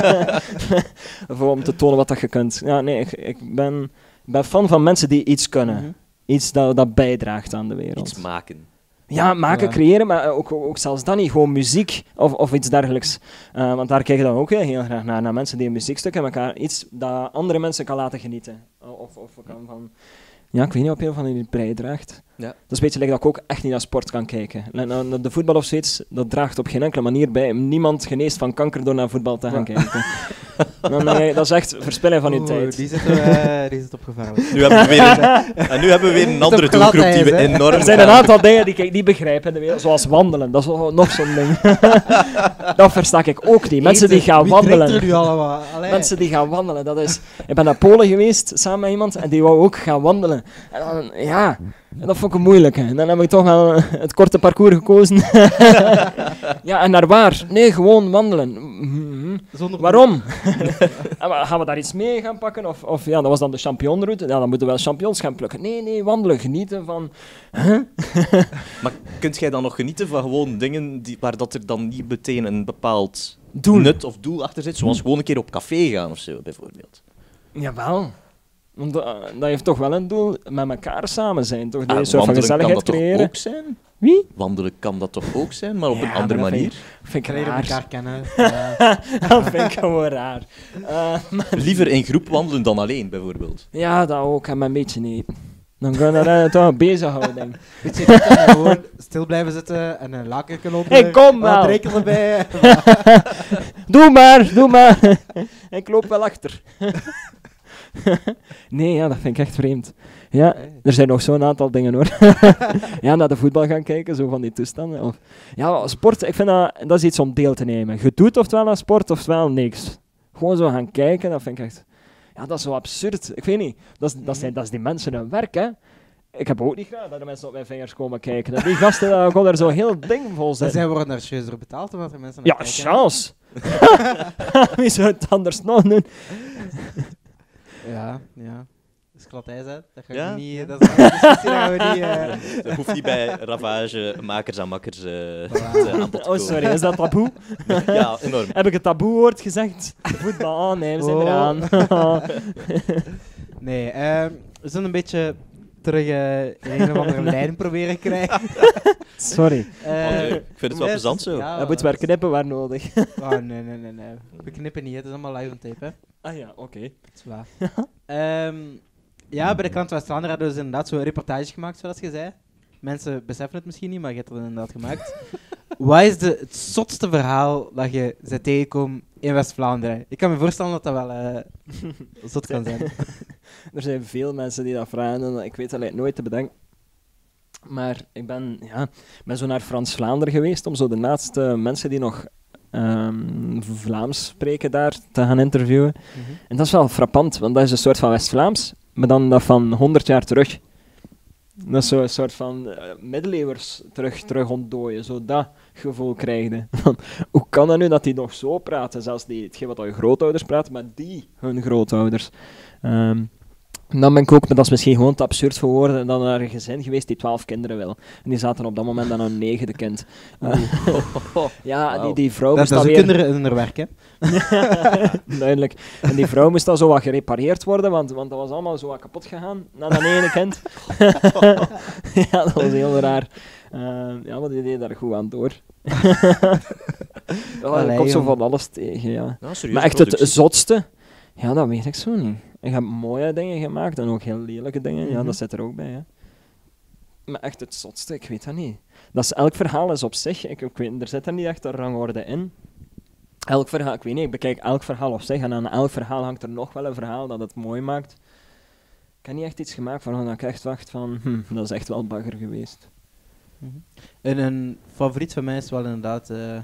Voor om te tonen wat dat je kunt. Ja, nee, ik, ik ben, ben fan van mensen die iets kunnen. Mhm. Iets dat, dat bijdraagt aan de wereld. Iets maken. Ja, maken, Ja. creëren, maar ook, zelfs dan niet. Gewoon muziek of, of iets dergelijks. Eh, want daar kijk je dan ook heel, graag naar. Naar mensen die een muziekstuk in elkaar... Iets dat andere mensen kan laten genieten. Of, of kan van... Ja, ik weet niet of je van die bijdraagt. Ja. Dat is een beetje like dat ik ook echt niet naar sport kan kijken. De voetbal of zoiets, dat draagt op geen enkele manier bij. Niemand geneest van kanker door naar voetbal te gaan kijken. Dan, eh, dat is echt verspilling van je Oeh, tijd. Die zit, die zit opgevaarlijk. Nu hebben we weer een, en nu hebben we weer een andere op doelgroep die we enorm Er zijn een aantal dingen die ik niet begrijp in de wereld, zoals wandelen. Dat is nog zo'n ding. dat versta ik ook niet. Mensen die gaan wandelen. allemaal? Mensen die gaan wandelen, dat is... Ik ben naar Polen geweest, samen met iemand, en die wou ook gaan wandelen. En dan, ja, en dat vond ik moeilijk. En dan heb ik toch wel het korte parcours gekozen. ja, en naar waar? Nee, gewoon wandelen. Zonder Waarom? Gaan we daar iets mee gaan pakken? Of, of ja, dat was dan de championroute. Ja, dan moeten we wel champignons gaan plukken. Nee, nee, wandelen, genieten van... Maar kunt jij dan nog genieten van gewoon dingen die, waar dat er dan niet meteen een bepaald Doel. nut of doel achter zit? Zoals gewoon een keer op café gaan of zo, bijvoorbeeld. Jawel. Want dat, dat heeft toch wel een doel, met elkaar samen zijn, toch? Die Ah, soort van wandelen kan gezelligheid dat toch creëren. ook zijn? Wie? Wandelen kan dat toch ook zijn, maar op Ja, een andere dat manier? Vind ik leren raar. elkaar kennen. Ja. dat vind ik gewoon raar. Eh, maar- Liever in groep wandelen dan alleen, bijvoorbeeld. ja, dat ook. En mijn beetje niet. Dan kan dat uh, toch bezighouden, ik. Weet je, gewoon stil blijven zitten en een laken onder. Hey, kom wat wel. drinken erbij. Doe maar, doe maar. ik loop wel achter. nee, ja, dat vind ik echt vreemd. Ja, er zijn nog zo'n aantal dingen hoor. ja, naar de voetbal gaan kijken, zo van die toestanden. Of, ja, sport, ik vind dat, dat is iets om deel te nemen. Je doet oftewel aan sport, oftewel niks. Gewoon zo gaan kijken, dat vind ik echt... Ja, dat is zo absurd. Ik weet niet. Dat is, dat zijn, dat is die mensen hun werk, hè. Ik heb ook niet graag dat er mensen op mijn vingers komen kijken. Dat die gasten, dat gewoon er zo heel ding vol zijn. zijn worden daar serieus door betaald omdat er mensen naar Ja, kijken. chance. Wie zou het anders nog doen? Ja, ja. Hè. Dat gaan Ja? niet... Dat is een discussie, dat gaan we niet... eh, Dat hoeft niet bij ravage, makers en makkers eh, Voilà. te- aan bod Oh, sorry, is dat taboe? Ja, enorm. Heb ik het taboe-woord gezegd? Voetbal, oh, nee, we zijn Oh. eraan. Nee, ehm, we zullen een beetje terug eh, in een of andere lijn proberen krijgen. sorry. Eh, eh, ik vind het wel plezant zo. ja, Dat moet maar knippen waar nodig. Oh, nee, nee, nee, nee. We knippen niet, het is allemaal live on tape, hè. Ah ja, oké. Dat is waar. Ehm, ja, bij de krant West-Vlaanderen hadden we dus inderdaad zo'n reportage gemaakt, zoals je zei. Mensen beseffen het misschien niet, maar je hebt het inderdaad gemaakt. Wat is de, het zotste verhaal dat je bent tegengekomen in West-Vlaanderen? Ik kan me voorstellen dat dat wel eh zot kan zijn. Er zijn veel mensen die dat vragen en ik weet dat eigenlijk nooit te bedenken. Maar ik ben, ja, ben zo naar Frans-Vlaanderen geweest om zo de laatste mensen die nog ehm, Vlaams spreken daar te gaan interviewen. En dat is wel frappant, want dat is een soort van West-Vlaams, maar dan dat van 100 jaar terug. Dat is zo een soort van eh, middeleeuwers terug, terug ontdooien, zo dat gevoel krijg je. Van, Hoe kan dat nu dat die nog zo praten, zelfs die, hetgeen wat al je grootouders praten, maar die hun grootouders. Ehm, en dan ben ik ook, maar dat is misschien gewoon te absurd voor woorden, dan naar een gezin geweest die twaalf kinderen wil. En die zaten op dat moment aan hun negende kind. Eh, ja, die, die vrouw Dat, moest dat is ook weer... in hun werk, hè. Duidelijk. En die vrouw moest dan zo wat gerepareerd worden, want, want dat was allemaal zo wat kapot gegaan na dat ene kind. ja, dat was heel raar. Eh, ja, maar die deed daar goed aan door. er komt zo van alles tegen, ja. Serieus Maar echt het productie. zotste, ja, dat weet ik zo niet. Ik heb mooie dingen gemaakt en ook heel lelijke dingen, ja, Mhm. dat zit er ook bij. Hè. Maar echt het zotste, ik weet dat niet. Dat is, elk verhaal is op zich, ik, ik weet, er zit er niet echt een rangorde in. Elk verhaal, ik weet niet, ik bekijk elk verhaal op zich en aan elk verhaal hangt er nog wel een verhaal dat het mooi maakt. Ik heb niet echt iets gemaakt waarvan ik echt dacht van, hm, dat is echt wel bagger geweest. En een favoriet van mij is wel inderdaad... eh,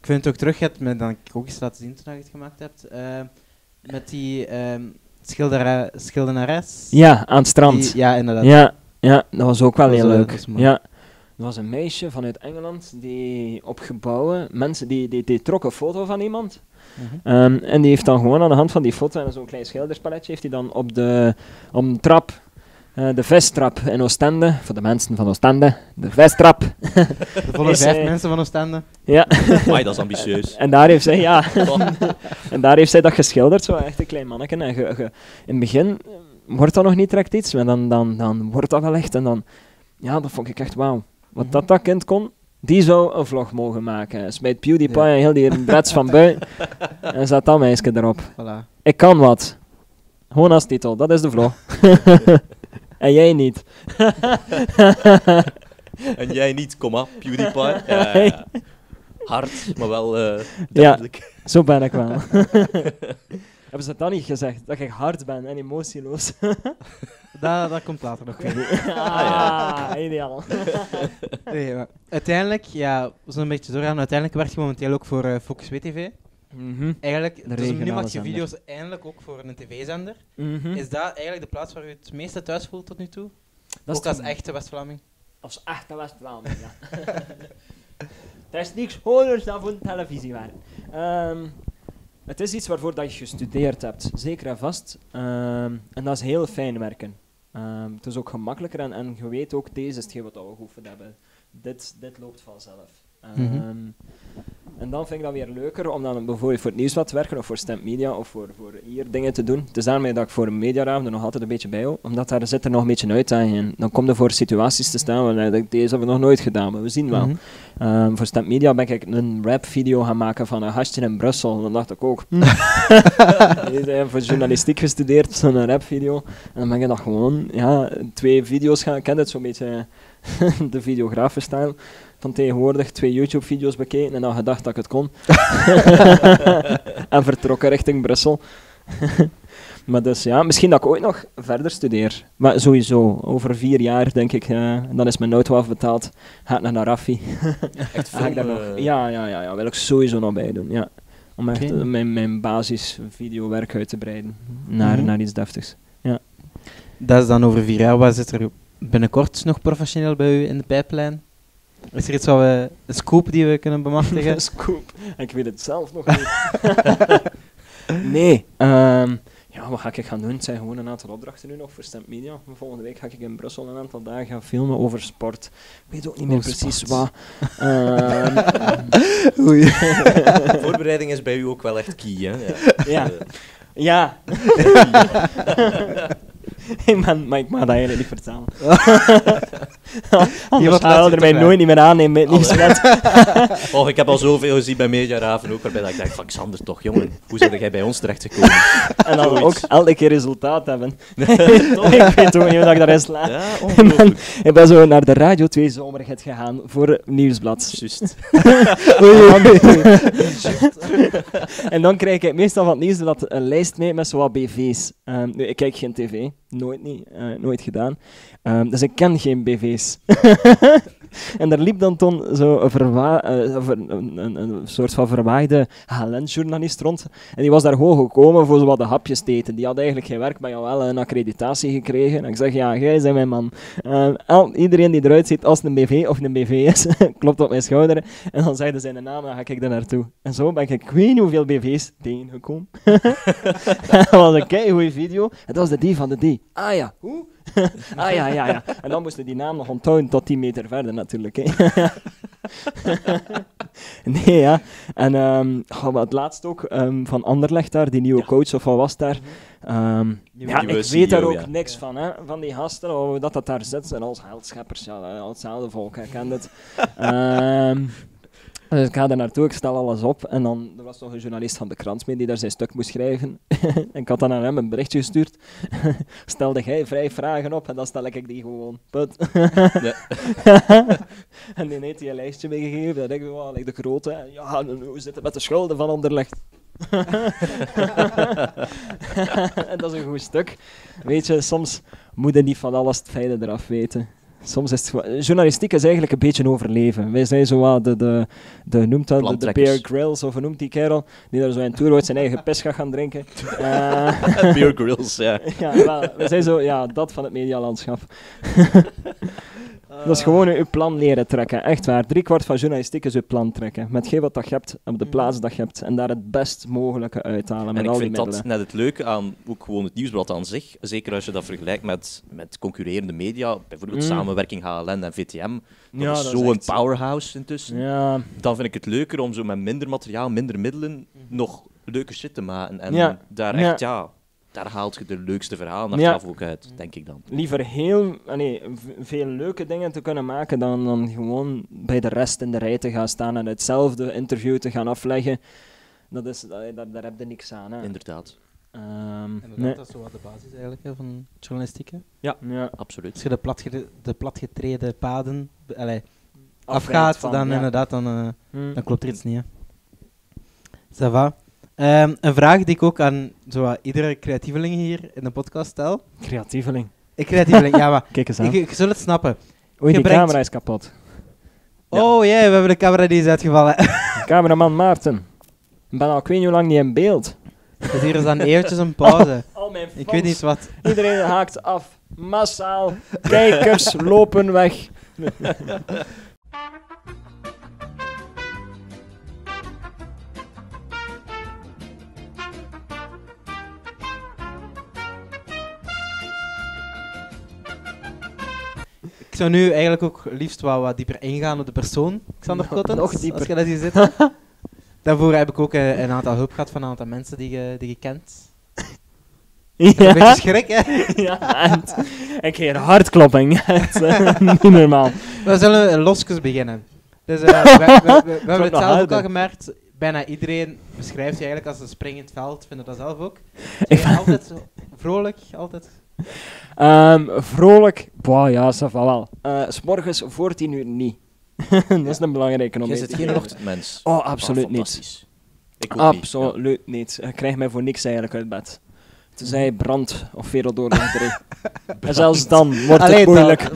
ik vind het ook terug, je hebt me dan ook eens laten zien toen je het gemaakt hebt. eh, met die ehm schildera- schildenares. Ja, aan het strand. Die- ja, inderdaad. Ja, ja, dat was ook wel Dat heel leuk. dat ja. Er was een meisje vanuit Engeland die op gebouwen, mensen die, die, die trok een foto van iemand. Mhm. Ehm, en die heeft dan gewoon aan de hand van die foto en zo'n klein schilderspelletje, heeft hij dan op de, op een trap, eh, de vesttrap in Oostende, voor de mensen van Oostende, de vesttrap. De volle vijf eh, mensen van Oostende. Ja. Amai, dat is ambitieus. En daar heeft zij, ja, en daar heeft zij dat geschilderd, zo echt een klein manneke. En ge- ge- in het begin eh, wordt dat nog niet direct iets, maar dan, dan, dan wordt dat wel echt. En dan, ja, dat vond ik echt wauw. Wat dat, dat kind kon, die zou een vlog mogen maken. Smijt PewDiePie Ja. en heel die brets van buiten. en zet dat meisje erop. Voilà. Ik kan wat. Gewoon als titel, dat is de vlog. En jij niet. En jij niet, komma, PewDiePie. Ja, ja, ja. Hard, maar wel eh Ja. duidelijk. Zo ben ik wel. Hebben ze dat niet gezegd? Dat ik hard ben en emotieloos. Dat, dat komt later nog. ah, ideaal. Nee, maar uiteindelijk, ja, we zijn een beetje doorgaan. Uiteindelijk werk je momenteel ook voor eh, Focus WTV. Mhm. Eigenlijk, dus nu regionale maak je zender. video's eindelijk ook voor een tv-zender. Mhm. Is dat eigenlijk de plaats waar je het meeste thuis voelt tot nu toe? Dat ook is als echte West-Vlaming? Als echte West-Vlaming, ja. Dat is niks honors dan voor de televisie waren. Ehm, het is iets waarvoor dat je gestudeerd hebt, zeker en vast. Ehm, en dat is heel fijn werken. Ehm, het is ook gemakkelijker en, en je weet ook, deze is hetgeen wat we geoefend hebben. Dit, dit loopt vanzelf. Ehm, Mhm. En dan vind ik dat weer leuker om dan bijvoorbeeld voor het nieuwsblad te werken of voor Stemp Media of voor, voor hier dingen te doen. Het is daarmee dat ik voor een mediaraam er nog altijd een beetje bij hou, omdat daar zit er nog een beetje uit aan. En dan kom je voor situaties te staan waar denkt, deze hebben we nog nooit gedaan, maar we zien wel. Mhm. Ehm, voor Stemp Media ben ik een rap-video gaan maken van een gastje in Brussel. En dan dacht ik ook, hm. Ik heb voor journalistiek gestudeerd, zo'n rap-video. En dan ben ik dat gewoon, ja, twee video's gaan, ik ken het zo'n beetje de videografen-stijl van tegenwoordig, twee YouTube-video's bekeken en dan gedacht dat ik het kon. en vertrokken richting Brussel. maar dus ja, misschien dat ik ooit nog verder studeer. Maar sowieso, over vier jaar denk ik, eh, dan is mijn auto afbetaald, ga ik naar Raffi. Echt ik daar film, nog, eh, ja, ja, ja, ja, wil ik sowieso nog bij doen. Ja. Om echt mijn, mijn basis videowerk uit te breiden naar, Mhm. naar iets deftigs. Dat is dan over vier jaar. Wat zit er binnenkort nog professioneel bij u in de pijplijn? Is er iets wat we, een scoop die we kunnen bemachtigen? Scoop. Ik weet het zelf nog niet. nee. ehm, ja, wat ga ik gaan doen? Het zijn gewoon een aantal opdrachten nu nog voor Stemp Media. Volgende week ga ik in Brussel een aantal dagen gaan filmen over sport. Ik weet ook niet meer Oh, precies sport. wat. Ehm, Oei. Voorbereiding is bij u ook wel echt key, hè? Ja. ja. Eh, Ja. ik ben, maar ik mag dat eigenlijk niet vertellen. Wat je we er mij nooit niet meer aannemen met het nieuwsblad. Oh, ik heb al zoveel gezien bij Mediaraven ook, waarbij dat ik denk van Xander, toch jongen, hoe zijn jij bij ons terechtgekomen? En dan Zoiets. ook elke keer resultaat hebben. ik weet ook niet hoe ik daarin sla. Ja, Ik ben, ongelooflijk. ik ben zo naar de Radio 2 zomergids gegaan voor nieuwsblad. Juist. en dan krijg ik meestal van het nieuwsblad een lijst mee met zowat BV's. Ehm, nu, ik kijk geen tv, nooit niet, eh, nooit gedaan. Ehm, dus ik ken geen BV's. en daar liep dan toen zo eh, een, een, een, een soort van verwaaide HLN-journalist rond. En die was daar gewoon gekomen voor zo wat de hapjes te eten. Die had eigenlijk geen werk, maar ja, wel een accreditatie gekregen. En ik zeg, ja, jij bent mijn man. Ehm, al, iedereen die eruit ziet als een BV of een BV is, klopt op mijn schouder. En dan zeiden zijn naam, dan ga ik daar naartoe. En zo ben ik, ik weet niet hoeveel BV's tegengekomen. dat was een keigoeie video. Het was de die van de die. Ah ja, hoe? Ah ja, ja, ja. En dan moesten die naam nog onthouden tot 10 meter verder natuurlijk. Hè. nee, ja. En maar het laatst ook ehm, van Anderlecht daar, die nieuwe coach of wat was daar. Ehm, ja, nieuwe ik weet daar CEO, ook ja. niks van, hè, van die gasten, dat dat daar zit. En als heldscheppers, ja, al hetzelfde volk, ken het. Dus ik ga daar naartoe, ik stel alles op. En dan er was nog een journalist van de krant mee die daar zijn stuk moest schrijven. en ik had dan aan hem een berichtje gestuurd. Stelde hij vijf vragen op en dan stel ik die gewoon. Put. en die heeft hij een lijstje meegegeven. Dan denk ik, wow, like de grote. Ja, hoe zit het met de schulden van Anderlecht? en dat is een goed stuk. Weet je, soms moet je niet van alles het fijne eraf weten. Soms is het journalistiek is eigenlijk een beetje overleven. Wij zijn zo wat de, de, de, noemt dat, de. Bear Grylls, of noemt die kerel, die daar zo in tour ooit zijn eigen pis gaat gaan drinken. Eh, Beer Grills, ja. ja, wel, we zijn zo, ja, dat van het medialandschap. dat is gewoon uw plan leren trekken, echt waar. Drie kwart van journalistiek is uw plan trekken. Met geen wat dat je hebt, op de plaats dat je hebt. En daar het best mogelijke uithalen En met ik al die vind dat net het leuke aan ook gewoon het nieuwsblad aan zich. Zeker als je dat vergelijkt met, met concurrerende media, bijvoorbeeld Mm. samenwerking HLN en VTM. Dat Ja, is dat is zo'n powerhouse intussen. Ja, Dan vind ik het leuker om zo met minder materiaal, minder middelen, nog leuke shit te maken. En Ja. daar Ja. echt, ja, daar haalt je de leukste verhalen Ja. achteraf ook uit, denk ik dan. liever heel, nee, veel leuke dingen te kunnen maken dan, dan gewoon bij de rest in de rij te gaan staan en hetzelfde interview te gaan afleggen. Dat is, daar, daar, daar heb je niks aan. Hè. Inderdaad, Ehm, Inderdaad, nee. dat is zo wat de basis eigenlijk hè, van journalistiek. Hè. Ja, absoluut. Als je de, platge de platgetreden paden, allee, afgaat, van, dan ja. inderdaad, dan, eh, Hm. dan klopt er iets niet. Hè. Ça va. Ehm, een vraag die ik ook aan zo, iedere creatieveling hier in de podcast stel. Creatieveling. Ik creatieveling, ja, maar Kijk eens aan. ik, ik zul het snappen. Oei, die brengt- camera is kapot. Oh jee, we hebben de camera die is uitgevallen. Cameraman Maarten. Ik ben al ik weet niet hoe lang niet in beeld. dus hier is dan eventjes een pauze. Al mijn Ik weet niet wat. Iedereen haakt af. Massaal. Kijkers lopen weg. Zou nu eigenlijk ook liefst wat, wat dieper ingaan op de persoon, Xander Nog- Kottens. nog dieper. Als je dat hier zit. Daarvoor heb ik ook eh, een aantal hulp gehad van een aantal mensen die je, die je kent. Een beetje Ja, schrik, hè? ja en ik kreeg een hartklopping. Het, eh, niet normaal. We zullen losjes beginnen. Dus eh, we, we- we- we hebben het zelf ook al gemerkt. Bijna iedereen beschrijft je eigenlijk als een springend veld. Vinden dat zelf ook. Ik Ben altijd zo vrolijk, altijd. Ehm, vrolijk. Boah, ja, ça wel. Eh, S morgens voor tien uur niet. dat is een belangrijke om mee zit geen ochtendmens. Oh, absoluut Ah, niet. Ik ook niet. Absoluut niet. Ik krijg mij voor niks eigenlijk uit bed. Tenzij brand of 3. en zelfs dan wordt het moeilijk.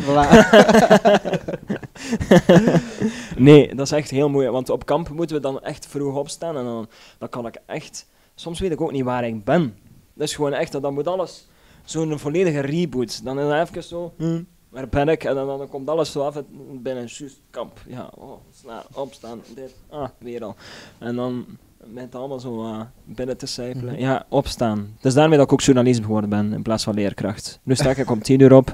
nee, dat is echt heel moeilijk. Want op kamp moeten we dan echt vroeg opstaan. En dan, dan kan ik echt... Soms weet ik ook niet waar ik ben. Dat is gewoon echt... Dan moet alles... Zo'n volledige reboot. Dan is het even zo... waar ben ik? En dan, dan komt alles zo af. en Binnen juist kamp. Ja, oh, snel, opstaan. Dit. Ah, weer al. En dan met het allemaal zo eh, binnen te cijferen. Ja, opstaan. Dus daarmee dat ik ook journalist geworden ben, in plaats van leerkracht. Nu sta ik om tien uur op.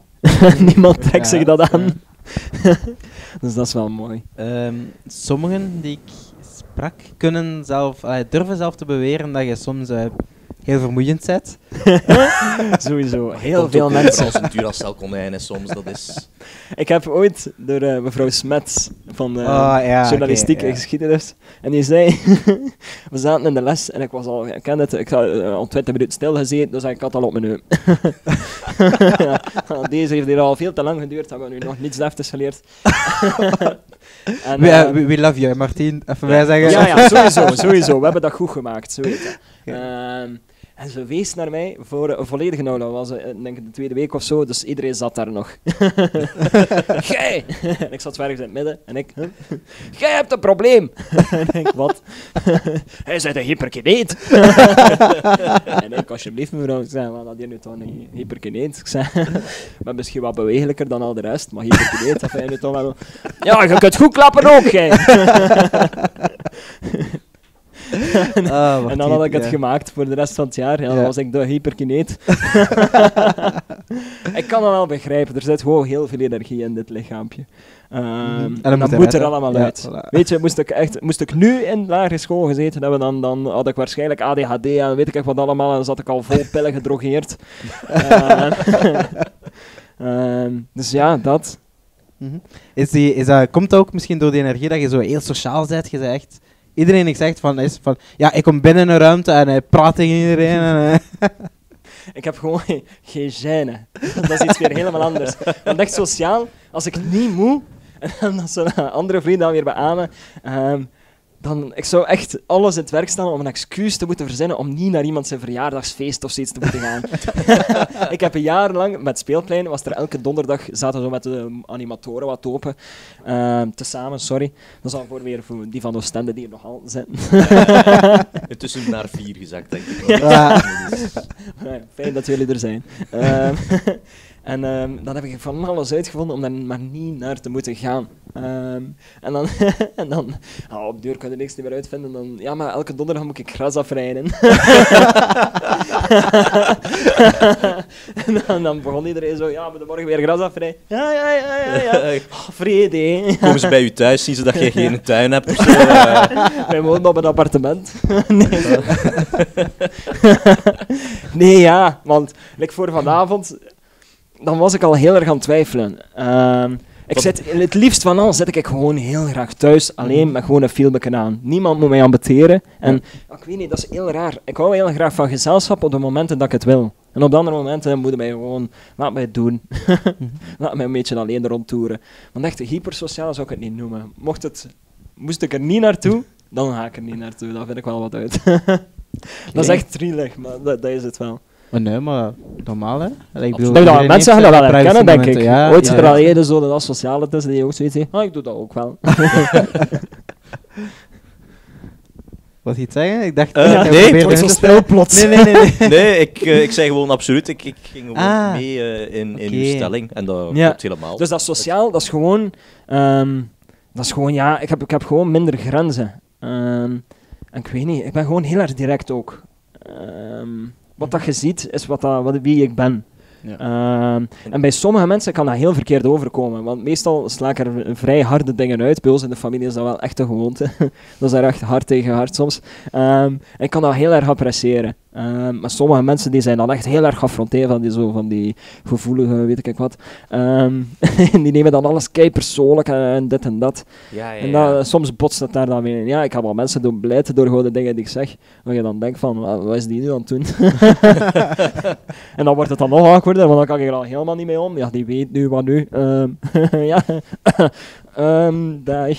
Niemand trekt zich dat aan. dus dat is wel mooi. Ehm, sommigen die ik sprak kunnen zelf, durven zelf te beweren dat je soms eh, heel vermoeiend bent. Sowieso. Heel Komt veel mensen. Als een Duracell-konijnen soms, dat is... Ik heb ooit door eh, mevrouw Smets van eh, Oh, ja, journalistiek oké, en ja. geschiedenis. En die zei, we zaten in de les en ik was al, ik ken het, ik had eh, al 20 minuten stilgezeten, dus ik had al op mijn neus. ja, deze heeft hier al veel te lang geduurd, hebben we nu nog niets deftigs geleerd. en, We, we, we love you, Martien. Even wij zeggen. ja, ja, sowieso, sowieso. We hebben dat goed gemaakt, zo en ze wees naar mij voor een volledige nou, dat was eh, denk ik de tweede week of zo, dus iedereen zat daar nog. Gij! en ik zat ergens in het midden en ik? Gij hebt een probleem! en ik, wat? Hij zei een hyperkineet! en ik, alsjeblieft mevrouw, ik zei, wat had je nu toch een hyperkineet? Ik zei, maar misschien wat bewegelijker dan al de rest, maar hyperkineet, dat vind je nu toch wel... Ja, je kunt goed klappen ook, gij! Ah, En dan had ik het ja. gemaakt voor de rest van het jaar. Ja, dan Ja. was ik de hyperkineet. ik kan dat wel begrijpen. Er zit gewoon heel veel energie in dit lichaampje. Ehm, En en dan dat moet er allemaal Ja, uit. voilà. Weet je, moest ik, echt, moest ik nu in lagere school gezeten hebben, dan, dan had ik waarschijnlijk ADHD en weet ik echt wat allemaal. En dan zat ik al vol pillen gedrogeerd. Ehm, ehm, dus ja, dat. Mhm. Is die, is dat, komt dat ook misschien door die energie dat je zo heel sociaal bent? Je iedereen die zegt van, is van, ja, ik kom binnen een ruimte en hij praat tegen iedereen. En, eh, Ik heb gewoon geen, gêne. dat is iets weer helemaal anders. Want echt sociaal, als ik niet moet, en dan zo'n andere vrienden dan weer beamen, ehm, dan ik zou echt alles in het werk staan om een excuus te moeten verzinnen om niet naar iemand zijn verjaardagsfeest of zoiets te moeten gaan. ik heb een jaar lang met Speelplein, was er elke donderdag, zaten zo met de animatoren wat open, ehm tezamen, sorry. Dat is al voor weer voor die van Oostende die er nog al zitten. Intussen naar vier gezakt, denk ik. wel. Ja. Ja, Fijn dat jullie er zijn. Ehm, en ehm, dan heb ik van alles uitgevonden om daar maar niet naar te moeten gaan. Ehm, en dan, en dan ah, op de deur kan je niks meer uitvinden. Dan, ja, maar elke donderdag moet ik gras afrijden. en dan, dan begon iedereen zo, ja, moet je morgen weer gras afrijden? Ja, ja, ja, ja. ja. Oh, vrede. Komen ze bij je thuis, zien ze dat je geen tuin hebt of zo. Wij wonen op een appartement. nee, nee, ja, want like voor vanavond, dan was ik al heel erg aan het twijfelen. Ehm, ik zit, het liefst van al zit ik gewoon heel graag thuis, alleen met gewoon een filmpje aan. Niemand moet mij ambeteren. En ik weet niet, dat is heel raar. Ik hou heel graag van gezelschap op de momenten dat ik het wil. En op de andere momenten moeten wij gewoon, laat mij het doen. laat mij een beetje alleen rondtoeren. Want echt, hypersociaal zou ik het niet noemen. Mocht het, moest ik er niet naartoe, dan ga ik er niet naartoe. Dan vind ik wel wat uit. dat is echt trielig, maar dat, dat is het wel. Maar nee, maar normaal hè. Allee, Ik bedoel, Ik dat mensen gaan dat wel herkennen, denk ik. Ja, Ooit ja, zit er al eerder zo de asociale tussen die ook zoiets heeft. Ah, ik doe dat ook wel. Wat je iets zeggen? Ik dacht... Eh, dat jij nee, het zo plots. Nee, nee, nee. nee. Nee, ik, eh, ik zei gewoon absoluut. Ik, ik ging gewoon Ah. mee eh, in, uw stelling. En dat Ja. klopt helemaal. Dus dat sociaal, dat is gewoon... ehm, dat is gewoon, ja, ik heb, ik heb gewoon minder grenzen. Ehm, en ik weet niet, ik ben gewoon heel erg direct ook. Ehm, wat dat je ziet, is wat dat, wat, wie ik ben. Ja. Ehm, en bij sommige mensen kan dat heel verkeerd overkomen. Want meestal sla ik er vrij harde dingen uit. Bij ons in de familie is dat wel echt gewoonte. dat is daar echt hard tegen hard soms. Ehm, en ik kan dat heel erg appreciëren. Ehm, maar sommige mensen die zijn dan echt heel erg geaffronteerd van die, zo, van die gevoelige, weet ik wat. Ehm, die nemen dan alles kei persoonlijk en, en dit en dat. ja, ja, En ja. dat, soms botst het daar dan weer in. Ja, ik heb wel mensen doen blijten door gewoon de dingen die ik zeg. Waar je dan denkt van, wat, is die nu aan het doen? en dan wordt het dan nog awkwarder, want dan kan ik er al helemaal niet mee om. Ja, die weet nu wat nu. Ehm, ja, Ehm dag.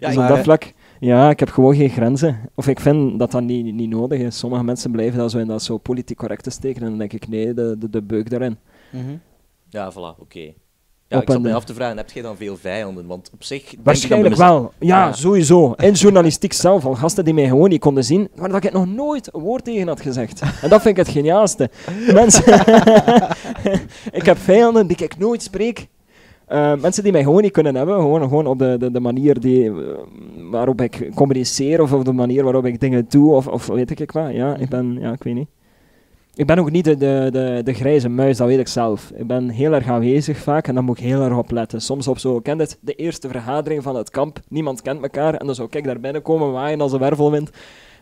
Ja, dus op dat vlak, ja, ik heb gewoon geen grenzen. Of ik vind dat dat niet, niet nodig is. Sommige mensen blijven dat zo in dat zo politiek correcte steken. En dan denk ik, nee, de, de, de beuk daarin. Mhm. Ja, voilà, oké. Ja, ik zat mij af te vragen, heb jij dan veel vijanden? Want op zich... denk ik Waarschijnlijk mezelf- wel. Ja, Ja. sowieso. In journalistiek zelf, al gasten die mij gewoon niet konden zien, waar dat ik nog nooit een woord tegen had gezegd. En dat vind ik het geniaalste. Mensen... ik heb vijanden die ik nooit spreek. Eh, mensen die mij gewoon niet kunnen hebben, gewoon, gewoon op de, de, de manier die, eh, waarop ik communiceer of op de manier waarop ik dingen doe of, of weet ik wat. Ja, ik ben, ja, ik weet niet. Ik ben ook niet de, de, de, grijze muis, dat weet ik zelf. Ik ben heel erg aanwezig vaak en dan moet ik heel erg op letten. Soms op zo, ken het, de eerste vergadering van het kamp, niemand kent elkaar en dan zou ik daar binnenkomen waaien als een wervelwind.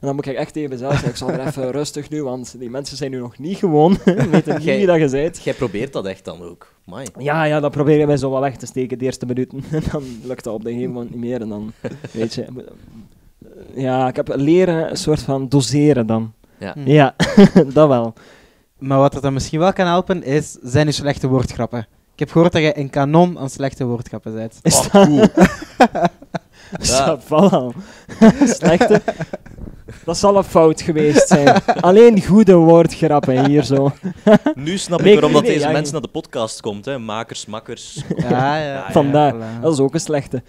En dan moet ik echt even zelf zeggen, ik zal er even rustig nu, want die mensen zijn nu nog niet gewoon, weten niet wie dat je bent. Jij probeert dat echt dan ook. Mai. Ja, ja, dat probeer ik mij zo wel weg te steken de eerste minuten. En dan lukt dat op de gegeven moment niet meer. En dan, weet je... moet- Ja, ik heb leren een soort van doseren dan. Ja. Hm. Ja, dat wel. Maar wat er dan misschien wel kan helpen, is, zijn uw slechte woordgrappen. Ik heb gehoord dat je een kanon aan slechte woordgrappen bent. Is Oh, dat... cool. Ja. Voilà. Slechte... Dat zal een fout geweest zijn. Alleen goede woordgrappen hier zo. Nu snap ik waarom dat deze ja, mensen naar de podcast komt. Hè. Makers, makkers. Ja, ja. Ja, Vandaar. voilà. Dat is ook een slechte.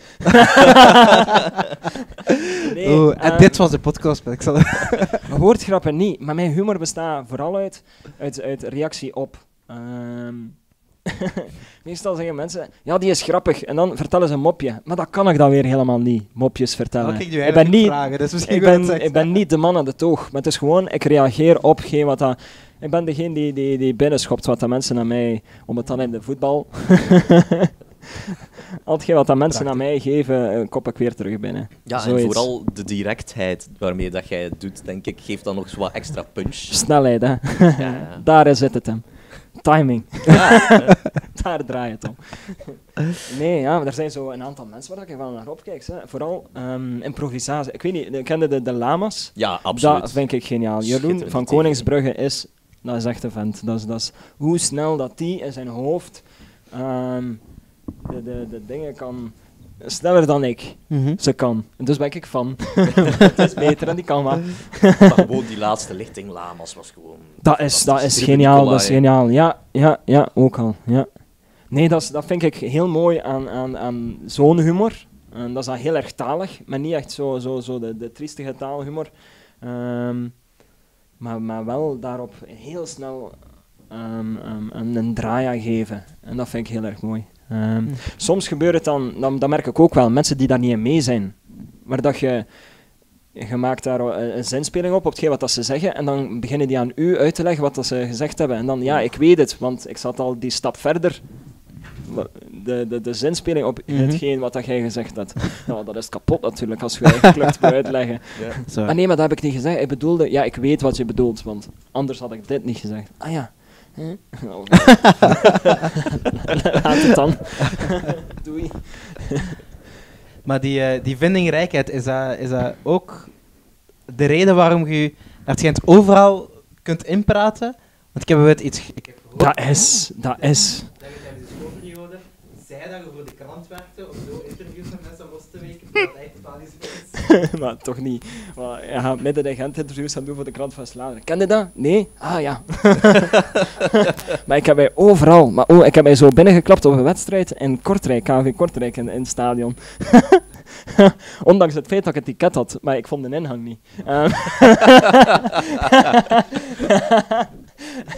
nee, Oeh, en eh, dit was de podcast. maar Ik zal... Woordgrappen niet, maar mijn humor bestaat vooral uit, uit, uit reactie op. Ehm, meestal zeggen mensen, ja, die is grappig, en dan vertellen ze een mopje. Maar dat kan ik dan weer helemaal niet, mopjes vertellen. Ik ben niet, vragen, dus misschien ik ben, ik niet de man aan de toog, maar het is gewoon, ik reageer op geen wat dat... Ik ben degene die, die, die binnenschopt wat dat mensen aan mij, om het dan in de voetbal... Al hetgeen wat dat mensen aan mij geven, eh, kop ik weer terug binnen. Ja, en vooral de directheid waarmee dat jij het doet, denk ik, geeft dan nog zo wat extra punch. Snelheid, hè. Ja, ja. Daar zit het hem. Timing. Daar draai je het om. nee, ja, maar er zijn zo een aantal mensen waar ik wel naar opkijk. Hè. Vooral ehm, improvisatie. Ik weet niet, kende de, de lama's? Ja, absoluut. Dat vind ik geniaal. Jeroen van. Koningsbrugge is, dat is echt een vent. Dat is, dat is hoe snel dat die in zijn hoofd ehm, de, de, de dingen kan... Sneller dan ik. Mhm. Ze kan. En dus ben ik van. Het is beter en die kan. Maar gewoon die laatste lichting Lamas was gewoon... Dat is, dat is geniaal, dat is geniaal. Ja, ja, ja, ook al. Ja. Nee, dat, is, dat vind ik heel mooi aan, aan, aan zo'n humor. En dat is dan heel erg talig, maar niet echt zo, zo, zo de, de triestige taalhumor. Ehm, maar, maar wel daarop heel snel ehm, ehm, een, een draai aan geven. En dat vind ik heel erg mooi. Ehm, Hm. Soms gebeurt het dan, dan, dat merk ik ook wel, mensen die daar niet in mee zijn. Maar dat je, je maakt daar een, een zinspeling op, op hetgeen wat dat ze zeggen, en dan beginnen die aan u uit te leggen wat dat ze gezegd hebben. En dan, ja, ik weet het, want ik zat al die stap verder. De, de, de zinspeling op Mhm. hetgeen wat dat jij gezegd hebt. Nou, dat is kapot natuurlijk, als je eigenlijk moet uitleggen. Ah nee, maar dat heb ik niet gezegd. Ik bedoelde, ja, ik weet wat je bedoelt, want anders had ik dit niet gezegd. Ah ja. Huh? Nou, Laat het dan. Doei. Maar die, eh, die vindingrijkheid, is dat, is dat ook de reden waarom je... Dat schijnt overal kunt inpraten. Want ik heb het iets ik heb gehoord Dat is, dat is. dat je tijdens de schoolperiode zei dat je voor de krant werkte om zo interviews met mensen los te weken, dat echt totaal niet zo is. maar toch niet. Maar gaat midden de Gent interviews gaan doen voor de krant van Vlaanderen. Ken je dat? Nee? Ah ja. maar ik heb mij overal, maar oh, ik heb mij zo binnengeklapt op een wedstrijd in Kortrijk, KV Kortrijk, in, het stadion. Ondanks het feit dat ik het ticket had, maar ik vond de inhang niet. Ehm.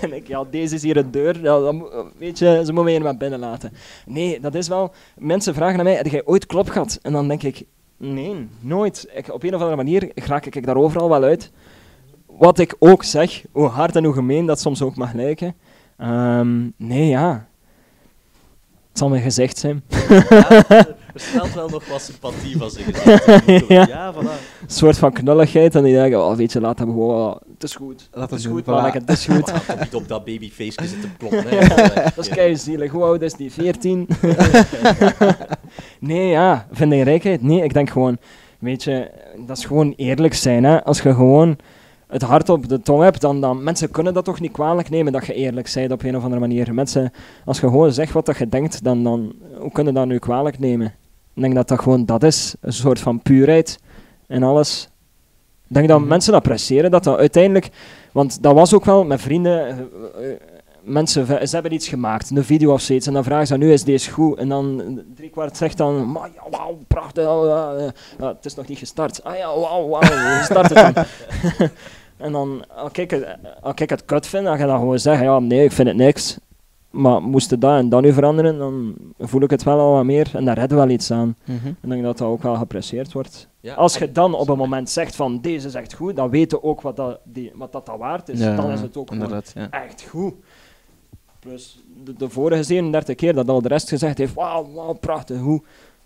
en ik, ja, deze is hier een deur, weet je, ze moeten mij hier maar binnen laten. Nee, dat is wel, mensen vragen aan mij, heb jij ooit klop gehad? En dan denk ik, Nee, nooit. Ik, op een of andere manier raak ik daar overal wel uit. Wat ik ook zeg, hoe hard en hoe gemeen dat soms ook mag lijken. Ehm, nee, ja. Het zal mijn gezicht zijn. Er wel nog wat sympathie van zijn gezicht. Ja. ja, voilà. Een soort van knulligheid. En die denken, oh, weet je, laat hem gewoon... oh, het is goed. Laat Het is hem goed, maar het is goed. Maar toch niet op dat babyface zitten ploppen. hè. Dat is kei zielig. Hoe oud is die? 14? nee, ja. Vind je rijkheid? Nee, ik denk gewoon, weet je, dat is gewoon eerlijk zijn. Hè? Als je gewoon het hart op de tong hebt, dan, dan mensen kunnen dat toch niet kwalijk nemen dat je eerlijk bent op een of andere manier. Mensen, als je gewoon zegt wat dat je denkt, dan, dan hoe kunnen dat nu kwalijk nemen? Ik denk dat dat gewoon dat is, een soort van puurheid en alles. Ik denk dat Mhm. mensen appreciëren dat dat uiteindelijk, want dat was ook wel met vrienden, eh, eh, mensen, ze hebben iets gemaakt, een video of zoiets, en dan vragen ze nu is deze goed, en dan drie kwart zegt dan, maar ja, wauw, prachtig, ah, eh, het is nog niet gestart. Ah ja, wauw, wauw, start het dan? En dan, als ik, het- als ik het kut vind, dan ga je dan gewoon zeggen, ja, nee, ik vind het niks. Maar moest het dat en dat nu veranderen, dan voel ik het wel al wat meer, en daar redden we wel iets aan. Mhm. En ik denk dat dat ook wel geapprecieerd wordt. Ja, Als je dan op een moment zegt van deze is echt goed, dan weten ook wat dat, die, wat dat, dat waard is. Ja, dan is het ook. Ja. echt goed. Plus de, de vorige 37 keer dat al de rest gezegd heeft, wauw, wauw, prachtig, hoe.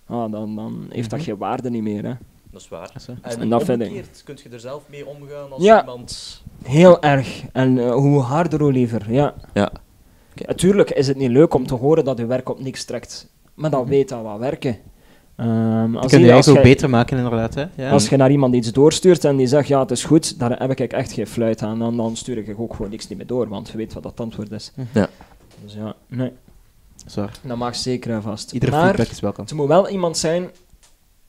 Ah, dan, dan heeft dat Mhm. geen waarde niet meer. Hè. Dat is waar. Zo. En, En dat vind ik- omgekeerd, kun je er zelf mee omgaan als Ja. iemand... Heel erg. En eh, hoe harder, hoe liever. Ja. Ja. Natuurlijk is het niet leuk om te horen dat je werk op niks trekt. Maar dan Mhm. weet dat wat werken. Ehm, Dat als kun je je, als, eigenlijk ook je, beter maken, inderdaad. Hè? Ja. als je naar iemand iets doorstuurt en die zegt ja, het is goed, daar heb ik echt geen fluit aan. Dan, dan stuur ik ook gewoon niks niet meer door, want je weet wat dat antwoord is. Ja. Dus ja, nee, Zwaar. dat mag zeker en vast. Iedere maar feedback is welkom. het moet wel iemand zijn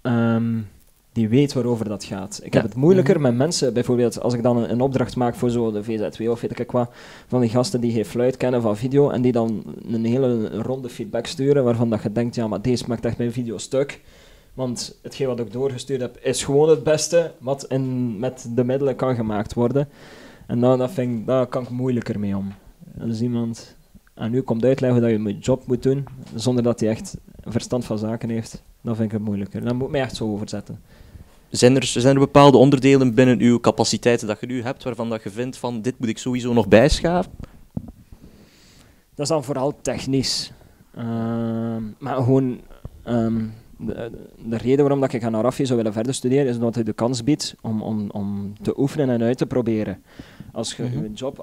ehm, die weet waarover dat gaat. Ik heb het moeilijker Mhm. met mensen, bijvoorbeeld als ik dan een, een opdracht maak voor zo de VZW of weet ik wat, van die gasten die geen fluit kennen van video en die dan een hele ronde feedback sturen waarvan dat je denkt, ja, maar deze maakt echt mijn video stuk. Want hetgeen wat ik doorgestuurd heb, is gewoon het beste wat in, met de middelen kan gemaakt worden. En nou, dat vind ik, daar kan ik moeilijker mee om. Als iemand aan u komt uitleggen dat je mijn job moet doen, zonder dat hij echt verstand van zaken heeft, dan vind ik het moeilijker. Dan moet ik mij echt zo overzetten. Zijn er, zijn er bepaalde onderdelen binnen uw capaciteiten dat je nu hebt, waarvan dat je vindt van dit moet ik sowieso nog bijschaven? Dat is dan vooral technisch. Ehm, maar gewoon... ehm, de, de reden waarom dat ik aan Arafi zou willen verder studeren, is omdat hij de kans biedt om, om, om te oefenen en uit te proberen. Als je je job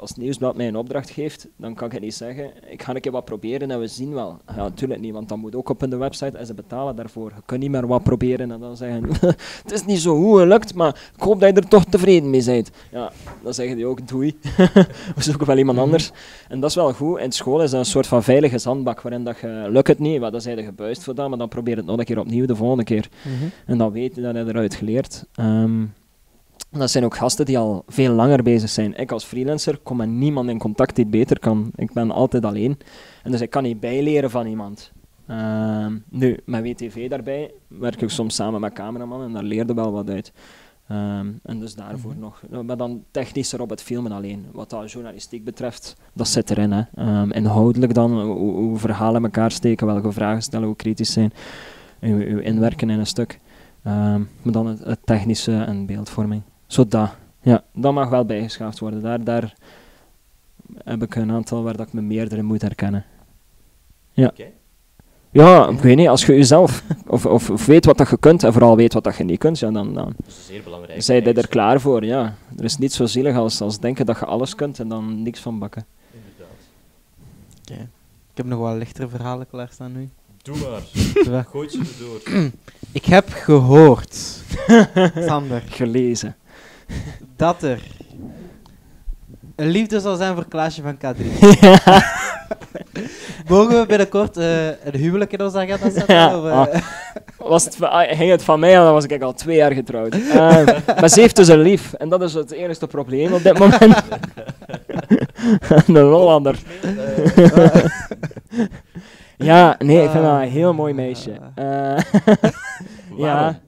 als nieuwsblad mij een opdracht geeft, dan kan ik het niet zeggen, ik ga een keer wat proberen en we zien wel. Ja, natuurlijk niet, want dan moet ook op hun website en ze betalen daarvoor. Je kunt niet meer wat proberen en dan zeggen, het is niet zo goed gelukt, maar ik hoop dat je er toch tevreden mee bent. Ja, dan zeggen die ook, doei. We zoeken wel iemand Mhm. anders. En dat is wel goed. In school is dat een soort van veilige zandbak, waarin dat je, lukt het niet, wat dan zijn je gebuist voor dat, maar dan probeer het nog een keer opnieuw de volgende keer. Mhm. En dan weet je dat je eruit geleerd. Ehm, dat zijn ook gasten die al veel langer bezig zijn. Ik als freelancer kom met niemand in contact die het beter kan. Ik ben altijd alleen. En dus ik kan niet bijleren van iemand. Ehm, nu, met WTV daarbij werk ik soms samen met cameraman en daar leerde wel wat uit. Ehm, en dus daarvoor nog. Maar dan technischer op het filmen alleen. Wat dat journalistiek betreft, dat zit erin. Hè. Ehm, inhoudelijk dan, hoe, hoe verhalen elkaar steken, welke vragen stellen, hoe kritisch zijn. Uw, uw inwerken in een stuk. Maar dan het, het technische en beeldvorming. Zo dat. Ja, dat mag wel bijgeschaafd worden. Daar, daar heb ik een aantal waar dat ik me meerdere moet herkennen. Ja. Oké. Ja, ik weet niet, als je jezelf of, of, of weet wat dat je kunt en vooral weet wat dat je niet kunt, ja, dan, dan Dat is zeer belangrijk. zijn je er klaar voor. Ja. Er is niet zo zielig als, als denken dat je alles kunt en dan niks van bakken. Inderdaad. Ik heb nog wel lichtere verhalen klaarstaan nu. Doe maar. Gooi ze erdoor. Ik heb gehoord, Sander, Gelezen. dat er Een liefde zal zijn voor Klaasje van K3. ja. Mogen we binnenkort eh, een huwelijk in onze agenda zetten? Ja, Of, eh, ah. Was het, van- ah, ging het van mij dan was ik al twee jaar getrouwd. Eh, maar ze heeft dus een lief. En dat is het enige probleem op dit moment. een Hollander. ja, nee, ik vind dat een heel mooi meisje. Eh, ja.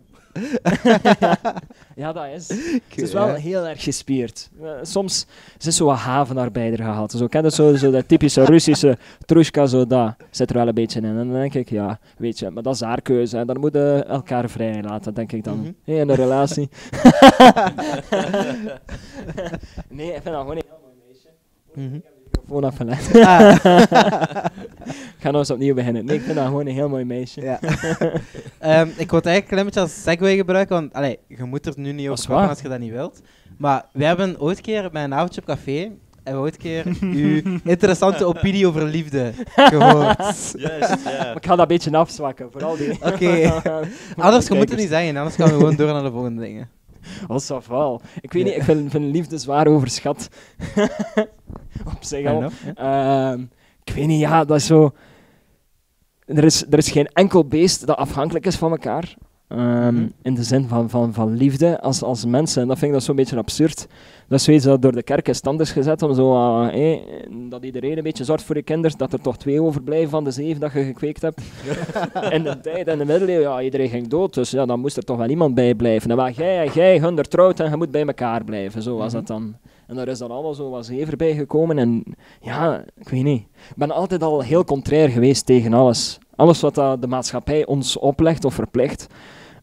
ja, dat is. Het is wel heel erg gespierd. Eh, soms ze is zo wat havenarbeider gehaald. Zo, ken je zo, zo dat typische Russische trushka, zo dat zit er wel een beetje in. En dan denk ik, ja, weet je, maar dat is haar keuze. En dan moeten we elkaar vrij laten, denk ik dan. Mhm. Hey, in een relatie. nee, ik vind dat gewoon een heel mooi meisje. Mhm. Microfoon afgelegd. Ah. Ik ga nog eens opnieuw beginnen. Nee, ik vind dat gewoon een heel mooi meisje. Ja. Ehm, ik wil het eigenlijk een klein beetje als segue gebruiken, want allee, je moet er nu niet over praten waar. als je dat niet wilt. Maar we hebben ooit een keer bij een avondje op café, hebben we ooit een keer uw interessante opinie over liefde gehoord. Juist, ja. Maar ik ga dat een beetje afzwakken, vooral die. Oké. Anders, je moet het niet zeggen, anders gaan we gewoon door naar de volgende dingen. Oh, ça va. Ik weet niet, ik vind, vind liefde zwaar overschat. Op zich al. Ehm, ik weet niet, ja, dat is zo... Er is, er is geen enkel beest dat afhankelijk is van elkaar. Ehm, Mhm. In de zin van, van, van liefde als, als mensen. En dat vind ik dat zo'n beetje absurd. Dat is zoiets dat door de kerk in stand is gezet om zo... eh, eh, dat iedereen een beetje zorgt voor je kinderen. Dat er toch twee overblijven van de zeven dat je gekweekt hebt. in de tijd, in de middeleeuwen, ja, iedereen ging dood. Dus ja, dan moest er toch wel iemand bij blijven. En waar jij en jij, hun er trouwt en je moet bij elkaar blijven. Zo was Mhm. dat dan. En daar is dan allemaal zo wat zever bij gekomen. En ja, ik weet niet. Ik ben altijd al heel contrair geweest tegen alles. Alles wat dat de maatschappij ons oplegt of verplicht.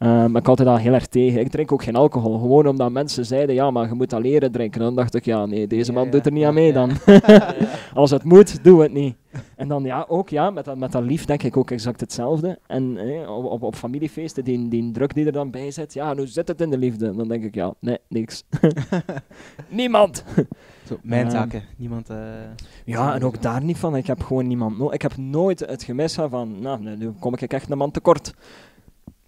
Uh, ben ik altijd al heel erg tegen. Ik drink ook geen alcohol. Gewoon omdat mensen zeiden, ja, maar je moet dat leren drinken. Dan dacht ik, ja, nee, deze man ja. doet er niet aan mee Ja. dan. Als het moet, doe het niet. En dan ja, ook ja, met dat, met dat lief denk ik ook exact hetzelfde. En eh, op, op, op familiefeesten, die, die druk die er dan bij zit, ja, en hoe zit het in de liefde? Dan denk ik, ja, nee, niks. Niemand! Zo, mijn zaken. Niemand... eh, Ja, en ook daar niet van. Ik heb gewoon niemand nodig. Ik heb nooit het gemis gehad van, nou, nu kom ik echt een man tekort.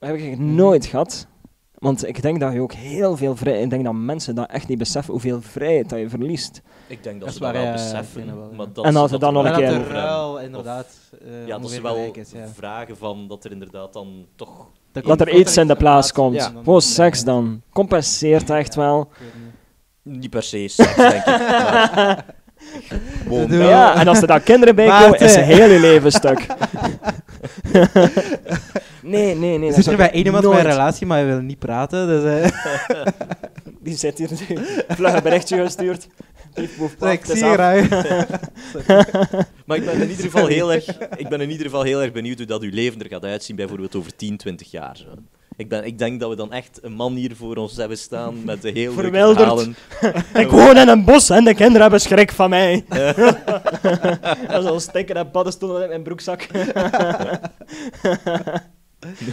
Heb ik echt nooit gehad. Want ik denk dat je ook heel veel vrij... Ik denk dat mensen dat echt niet beseffen hoeveel vrijheid dat je verliest. Ik denk dat, Dat ze dat wel ja, beseffen. wel, ja. maar dat En als ze dan nog een wel dat keer- Of- inderdaad eh, Ja, dat ze wel gelijk is, ja. vragen van dat er inderdaad dan toch... Dat er iets in de plaats komt. Ja. Gewoon seks dan. Compenseert echt wel. Niet. Niet per se seks, denk ik. maar Ja, en als er dan kinderen bij komen, is zijn hele leven stuk. nee, nee, nee. Er zit er bij één iemand bij een relatie, maar hij wil niet praten. Dus, eh, Die zit hier nu. Vlug een berichtje gestuurd. Ik zie. Maar ik ben, in ieder geval heel erg, ik ben in ieder geval heel erg benieuwd hoe dat uw leven er gaat uitzien, bijvoorbeeld over 10, 20 jaar. zo. Ik, ben, ik denk dat we dan echt een man hier voor ons hebben staan met de heel leuke Verwilderd. verhalen. Ik woon in een bos en de kinderen hebben schrik van mij. dat is al stikken en paddenstoelen in mijn broekzak.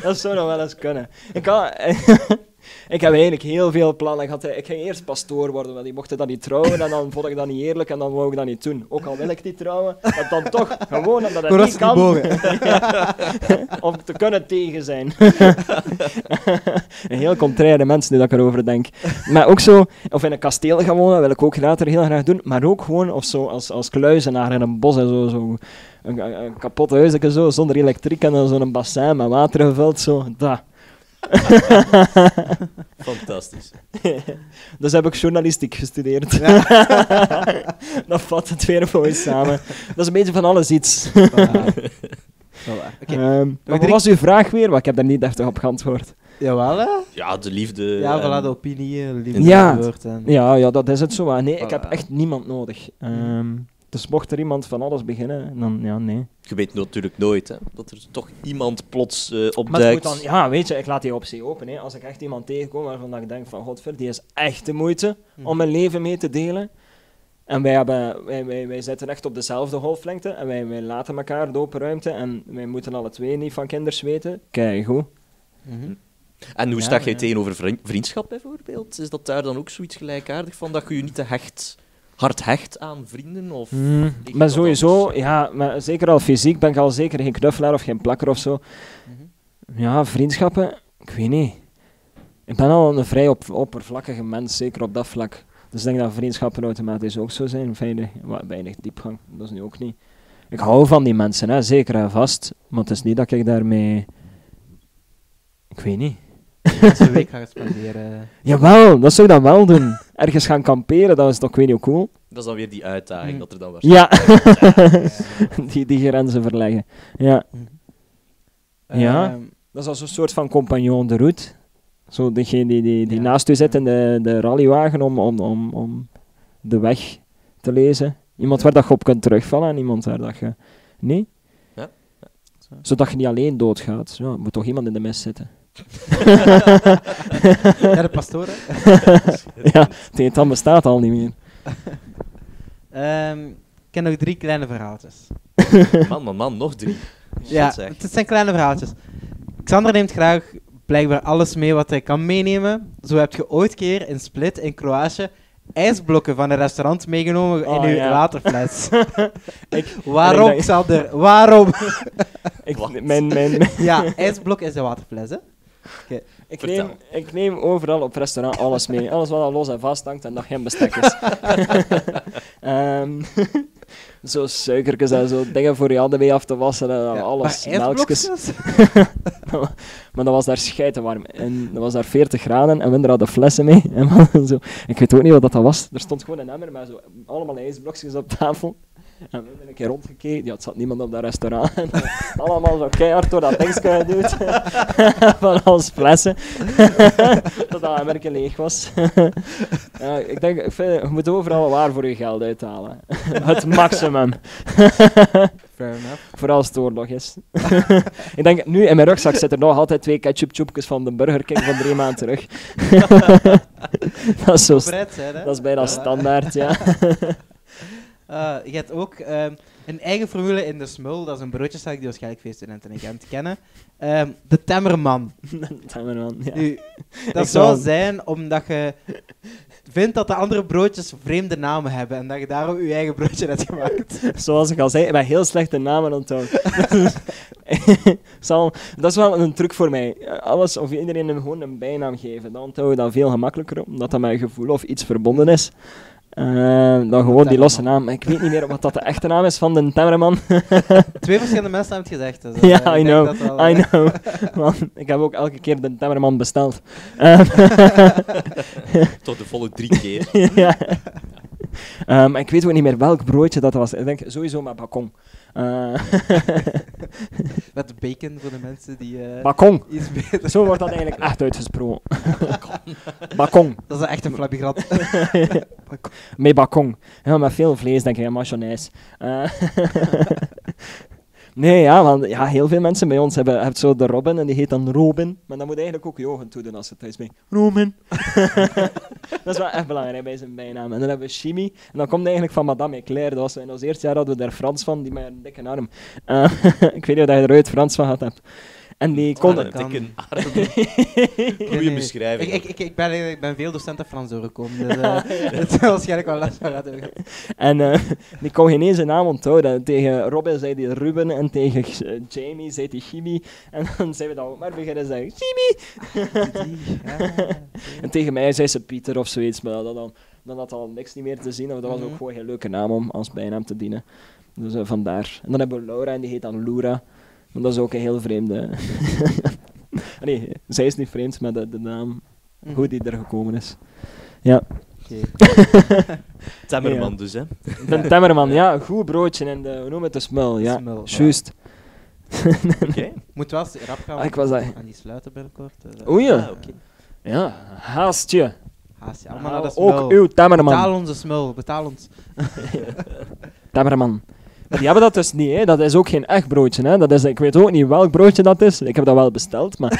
Dat zou nog wel eens kunnen. Ik, had, ik heb eigenlijk heel veel plannen. Ik, had, ik ging eerst pastoor worden, want die mochten dat niet trouwen. En dan vond ik dat niet eerlijk en dan wou ik dat niet doen. Ook al wil ik niet trouwen, dat dan toch gewoon omdat het niet kan. om te kunnen tegen zijn. een heel contraire mens nu dat ik erover denk. Maar ook zo, of in een kasteel gaan wonen, wil ik ook later heel graag doen. Maar ook gewoon of zo, als, als kluizenaar in een bos en zo. zo een, een, een kapot huisje zo, zonder elektriek en dan zo'n bassin met water gevuld. Zo, dat. Fantastisch. Dus heb ik journalistiek gestudeerd. dat vat het weer mooi samen. Dat is een beetje van alles iets. Oké. Ehm, maar wat was uw vraag weer? Want ik heb daar niet echt op geantwoord. Jawel, hè? Ja, de liefde. Ja, en- voilà, de opinie, de liefde, Ja. het woord en... Ja, ja, dat is het zo. Nee, ik heb Voilà. echt niemand nodig. Ehm, dus mocht er iemand van alles beginnen, dan ja, nee. Je weet natuurlijk nooit hè, dat er toch iemand plots eh Maar het opduikt. moet dan, ja, weet je, ik laat die optie open. Hè. Als ik echt iemand tegenkom waarvan dat ik denk van, godver, die is echt de moeite om mijn leven mee te delen. En wij, hebben, wij, wij, wij zitten echt op dezelfde golflengte en wij, wij laten elkaar de open ruimte en wij moeten alle twee niet van kinders weten. Kijk, goed. Mhm. En hoe Ja, sta jij ja. tegenover vriend- vriendschap bijvoorbeeld? Is dat daar dan ook zoiets gelijkaardig van dat je je niet te hecht, hard hecht aan vrienden? Of Mm, ligt maar sowieso, anders? ja, maar zeker al fysiek ben ik al zeker geen knuffelaar of geen plakker of zo. Ja, vriendschappen, ik weet niet. Ik ben al een vrij op, oppervlakkige mens, zeker op dat vlak. Dus ik denk dat vriendschappen automatisch ook zo zijn. Weinig, weinig diepgang, dat is nu ook niet. Ik hou van die mensen, hè, zeker en vast. Maar het is niet dat ik daarmee... Ik weet niet. Een week gaan spenderen. Jawel, dat zou ik dan wel doen. Ergens gaan kamperen, dat is toch, ik weet niet hoe cool. Dat is dan weer die uitdaging Mm. dat er dan was. Ja, die, die grenzen verleggen. Ja, Ja. Ehm, dat is als een soort van compagnon de route. Zo degene die, die, die Ja. naast u zit in de, de rallywagen om, om, om, om de weg te lezen. Iemand Ja. waar dat je op kunt terugvallen en iemand waar dat je... Nee? Ja. Zodat je niet alleen doodgaat. Ja, er moet toch iemand in de mist zitten. ja, de pastoren. ja, het dan bestaat al niet meer. Ehm, ik ken nog drie kleine verhaaltjes. Man, man, man, nog drie. Ja, zeg. het zijn kleine verhaaltjes. Xander neemt graag blijkbaar alles mee wat hij kan meenemen. Zo heb je ooit keer in Split in Kroatië ijsblokken van een restaurant meegenomen Oh, in uw ja. waterfles. Ik- Waarom, ik Xander? Waarom? Ik, mijn, mijn- ja, ijsblok is een waterfles, hè? Ik, neem, ik neem overal op restaurant alles mee. Alles wat al los en vast hangt en dat geen bestek is. Ehm, zo suikertjes en zo dingen voor je handen mee af te wassen en Ja, alles. maar Melkjes. Maar dat was daar scheitenwarm. En dat was daar 40 graden en we hadden flessen mee. En zo, ik weet ook niet wat dat was. Er stond gewoon een emmer met zo allemaal ijsblokjes op tafel. En we hebben een keer rondgekeken. Ja, het zat niemand op dat restaurant. En allemaal zo keihard door dat dingetje geduwd. Van als flessen. Tot dat emmerke leeg was. ja, ik denk, ik vind, je moet overal waar voor je geld uithalen. het maximum. Fair enough. Vooral als het oorlog is. ik denk, nu in mijn rugzak zitten er nog altijd twee ketchup-tjoepjes van de Burger King van drie maanden terug. dat is zo... hè? Dat is bijna standaard, ja. Eh, je hebt ook ehm, een eigen formule in de Smul. Dat is een broodjeszaak die waarschijnlijk veel studenten in Gent kennen. Ehm, de Temmerman. Timmerman, ja. Nu, dat zou zijn omdat je vindt dat de andere broodjes vreemde namen hebben en dat je daarom je eigen broodje hebt gemaakt. Zoals ik al zei, ik ben heel slecht de namen onthouden. Dat is wel een truc voor mij. Alles, of iedereen hem gewoon een bijnaam geven. Dan onthoud je dat veel gemakkelijker, omdat dat met een gevoel of iets verbonden is. Eh, dan gewoon die losse naam. Ik weet niet meer wat dat de echte naam is van de Timmerman. Twee verschillende mensen hebben het gezegd. Dus, eh, Ja, ik I denk know. wel, I eh, know. Man, ik heb ook elke keer de Timmerman besteld. Ehm, Toch de volle drie keer. ja. Ehm, ik weet ook niet meer welk broodje dat was. Ik denk sowieso met bacon. Eh, Met bacon voor de mensen die eh, bacon. iets beter... Zo wordt dat eigenlijk echt uitgesproken. bacon. Dat is echt een flabigrat. Met bacon. Ja, met veel vlees, denk ik, en mayonaise. Eh, nee, ja, want ja, heel veel mensen bij ons hebben, hebben zo de Robin en die heet dan Robin. Maar dan moet eigenlijk ook Johan toedoen als het thuis bij. Robin. dat is wel echt belangrijk bij zijn bijnaam. En dan hebben we Chimie. En dat komt eigenlijk van Madame Eclair. Dat was in ons eerste jaar hadden we daar Frans van, die met een dikke arm. Eh, ik weet niet of je er ooit Frans van gehad hebt. En die kon... dat Een kan. dikke arm. Nee, Goeie nee. beschrijving. Ik, ik, ik, ik, ben, ik ben veel docenten Frans doorgekomen, dus eh, het is waarschijnlijk wel van hebben. En eh, die kon geen eens zijn naam onthouden. Tegen Robin zei hij Ruben en tegen eh, Jamie zei hij Chimie. En dan zijn we dan ook maar beginnen zeggen Chimie. En tegen mij zei ze Pieter of zoiets, maar dat dan, dan had al niks niet meer te zien. Dat was ook Mhm. gewoon een leuke naam om als bijnaam te dienen. Dus eh, vandaar. En dan hebben we Laura en die heet dan Loura. Maar dat is ook een heel vreemde... nee, zij is niet vreemd, maar de, de naam, hoe die er gekomen is. Ja. Temmerman Ja. dus, hè. De Temmerman, ja, goed broodje en de, hoe noem het, de smul, ja. Smul, ja. Juist. Oké. Moet wel eens rap gaan Ah, ik was dat- aan die sluiten binnenkort. Dus, eh, Oei, Ah, oké. ja, haastje. haast je allemaal naar de smul. ook uw Temmerman. Betaal onze smul, betaal ons. Temmerman. Die hebben dat dus niet, hè. dat is ook geen echt broodje. Hè. Dat is, ik weet ook niet welk broodje dat is. Ik heb dat wel besteld, maar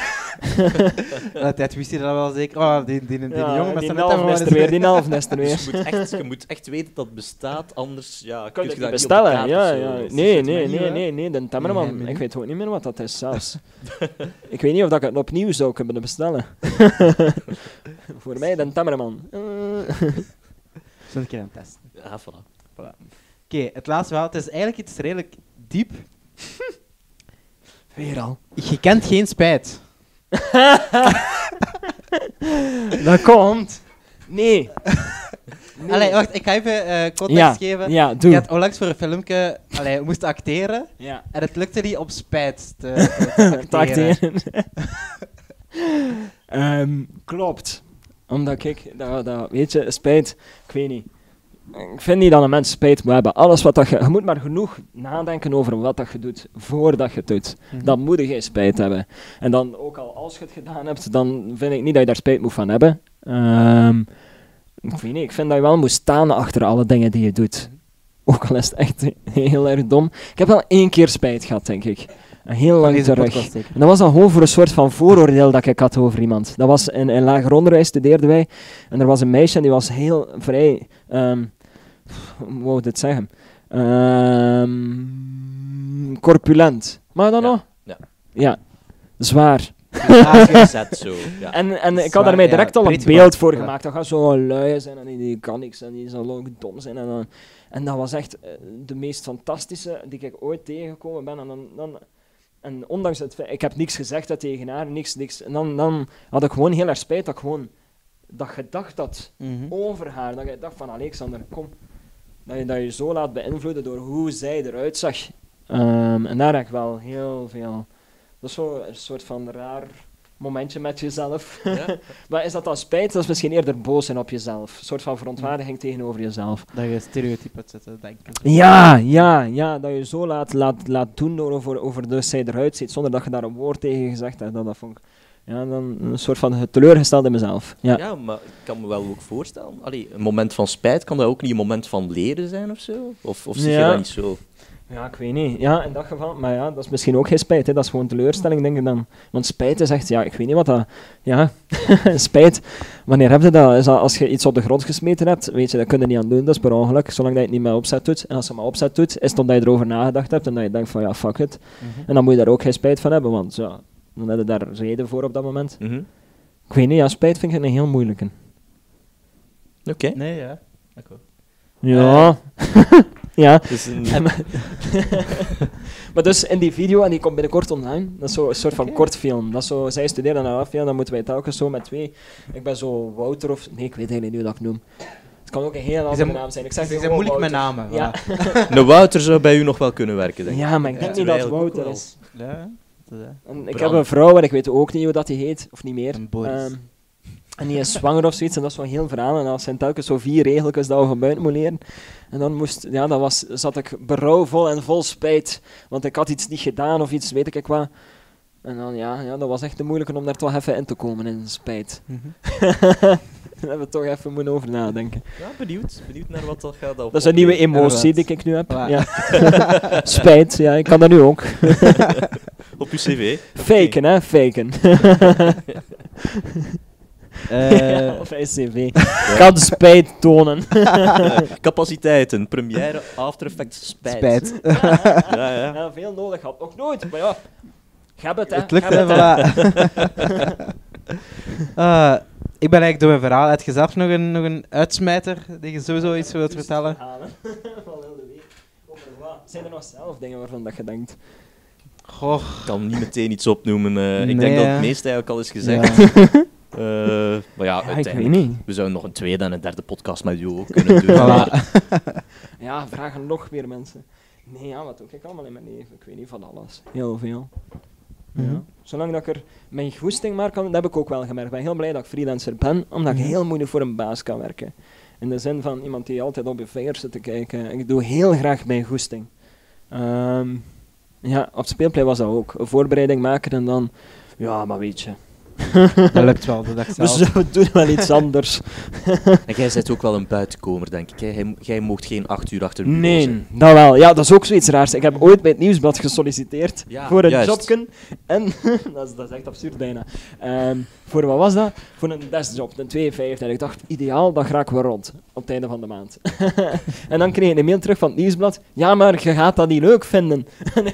Dat tijd wist hij dat wel zeker. Oh, die, die, die, die ja, jongen met zijn er weer, die elf is er weer. Dus je moet, echt, je moet echt weten dat het bestaat, anders ja, kun je je dat niet niet op de bestellen? Ja, ja. Is Nee, nee, nee, nee, nee, de Nee. Ik weet ook niet meer wat dat is zelfs. ik weet niet of dat ik het opnieuw zou kunnen bestellen. Voor mij de Temmerman. Eh. Zullen een keer aan testen. Ja, voilà. Oké, het laatste verhaal. Het is eigenlijk iets redelijk diep. Weer al. Je kent geen spijt. Dat komt. Nee. Allee, wacht, ik ga even eh, context Ja, geven. ja, Ik doe. had onlangs voor een filmpje allee, moest acteren Ja. en het lukte niet op spijt te, te te acteren. Ehm, klopt. Omdat ik, dat, dat, weet je, spijt, ik weet niet. Ik vind niet dat een mens spijt moet hebben. Alles wat dat je, je moet maar genoeg nadenken over wat dat je doet voordat je het doet. Mhm. Dan moet je geen spijt hebben. En dan ook al als je het gedaan hebt, dan vind ik niet dat je daar spijt moet van hebben. Ehm, ik weet niet, ik vind dat je wel moet staan achter alle dingen die je doet. Ook al is het echt heel erg dom. Ik heb wel één keer spijt gehad, denk ik. Een heel lang terug. En dat was dan gewoon voor een soort van vooroordeel dat ik had over iemand. Dat was in, in lager onderwijs studeerden wij. En er was een meisje en die was heel vrij... ehm hoe wou ik dit zeggen? Ehm, corpulent. Maar dan Ja, nog? ja. Ja. Zwaar. Zo. Ja. En, en ik had daarmee direct al een beeld voor gemaakt. Dat gaat zo lui zijn en die, die kan niks en die zal ook dom zijn. En, dan, en dat was echt eh, de meest fantastische die ik ooit tegengekomen ben. En, dan, dan, en ondanks het feit, ik heb niks gezegd dat tegen haar, niks, niks. En dan, dan had ik gewoon heel erg spijt dat ik gewoon dat gedacht had Mhm. over haar. Dat je dacht van Alexander, kom. Dat je dat je zo laat beïnvloeden door hoe zij eruit zag. Ehm, en daar heb ik wel heel veel. Dat is zo een soort van raar momentje met jezelf. Ja. maar is dat dan spijt? Dat is misschien eerder boos zijn op jezelf. Een soort van verontwaardiging tegenover jezelf. Dat je stereotypen hebt zitten, denk ik. Ja, ja, ja. Dat je zo laat, laat, laat doen door over, over de zij eruit ziet, zonder dat je daar een woord tegen gezegd hebt. Dat, dat vond ik ja, dan een soort van teleurgesteld in mezelf. Ja. Ja, maar ik kan me wel ook voorstellen. Allee, een moment van spijt, kan dat ook niet een moment van leren zijn of zo? Of, of zie je dat niet zo? Ja, ik weet niet. Ja, in dat geval. Maar ja, dat is misschien ook geen spijt. Hè. Dat is gewoon teleurstelling, denk ik dan. Want spijt is echt, ja, ik weet niet wat dat... Ja, spijt. Wanneer heb je dat? Is dat als je iets op de grond gesmeten hebt, weet je, dat kun je niet aan doen. Dat is per ongeluk, zolang dat je het niet met opzet doet. En als je maar opzet doet, is het omdat je erover nagedacht hebt en dat je denkt van, ja, fuck it. Mhm. En dan moet je daar ook geen spijt van hebben, want ja, dan heb je daar reden voor op dat moment. Mhm. Ik weet niet, ja, spijt vind ik een heel moeilijke. Oké. Nee, ja. Akkoord. Ja. ja. Dus een, Maar dus in die video, en die komt binnenkort online, dat is zo een soort van Oké. kortfilm. Dat is zo, zij studeren naar af, ja, dan moeten wij telkens zo met twee. Ik ben zo Wouter of... Nee, ik weet eigenlijk niet hoe dat ik noem. Het kan ook een heel andere zijn- naam zijn. Ik zeg Ze zijn moeilijk met namen. Ja. voilà. Wouter zou bij u nog wel kunnen werken, denk ik. ja, maar ik denk Ja. niet dat Wouter is. Ja, dat. En ik heb een vrouw en ik weet ook niet hoe dat die heet, of niet meer. Een Boris. Ehm, en die is zwanger of zoiets, en dat is zo'n heel verhaal. En dat zijn telkens zo vier regeltjes dat we van buiten moeten leren. En dan moest, ja, dan was, zat ik berouwvol en vol spijt, want ik had iets niet gedaan of iets, weet ik wat. En dan, ja, ja, dat was echt te moeilijk om daar toch even in te komen in spijt. Mhm. Daar hebben we toch even moeten over nadenken. Ja, benieuwd. Benieuwd naar wat dat gaat. Dat is een nieuwe emotie Inderdaad. die ik nu heb. Ja. spijt, ja, ik kan dat nu ook. Op uw cv. Faken, hè, faken. Eh, ja, of SCV. Kan spijt tonen. Capaciteiten, première, After Effects, spijt. spijt. Ja, ja. Ja, veel nodig had. Nog nooit, maar ja. Heb het, hè. Het lukt, hè. Eh, ik ben eigenlijk door mijn verhaal. Heb je zelf nog een, nog een uitsmijter die je sowieso iets wilt vertellen? Verhalen. Van heel de week. Over wat? Zijn er nog zelf dingen waarvan dat je denkt? Goh, Ik kan niet meteen iets opnoemen. eh, ik denk dat het meeste eigenlijk al is gezegd. ja. Eh, maar ja, Ja, ik weet uiteindelijk. niet. We zouden nog een tweede en een derde podcast met u ook kunnen doen. Voilà. Ja, vragen nog weer mensen. Nee, ja, wat doe ik allemaal in mijn leven? Ik weet niet van alles. Heel veel. Mhm. Ja. Zolang dat ik er mijn goesting maar kan, dat heb ik ook wel gemerkt. Ik ben heel blij dat ik freelancer ben, omdat ik Mhm. heel moeilijk voor een baas kan werken. In de zin van iemand die altijd op je vingers zit te kijken. Ik doe heel graag mijn goesting. Ehm, ja, op speelplay was dat ook. Een voorbereiding maken en dan... Ja, maar weet je. Dat lukt wel, dat ik We zelf. zullen doen wel iets anders. En jij bent ook wel een buitenkomer, denk ik. hè? Jij, jij mocht geen acht uur achter bureau Nee, zitten. dat wel. Ja, dat is ook zoiets raars. Ik heb ooit bij het nieuwsblad gesolliciteerd Ja, voor een juist. jobken. En dat, is, dat is echt absurd bijna. Ehm, voor wat was dat? Voor een deskjob, een 52. En ik dacht, ideaal, dan raken we rond op het einde van de maand. en dan kreeg ik een mail terug van het nieuwsblad. Ja, maar je gaat dat niet leuk vinden. En ik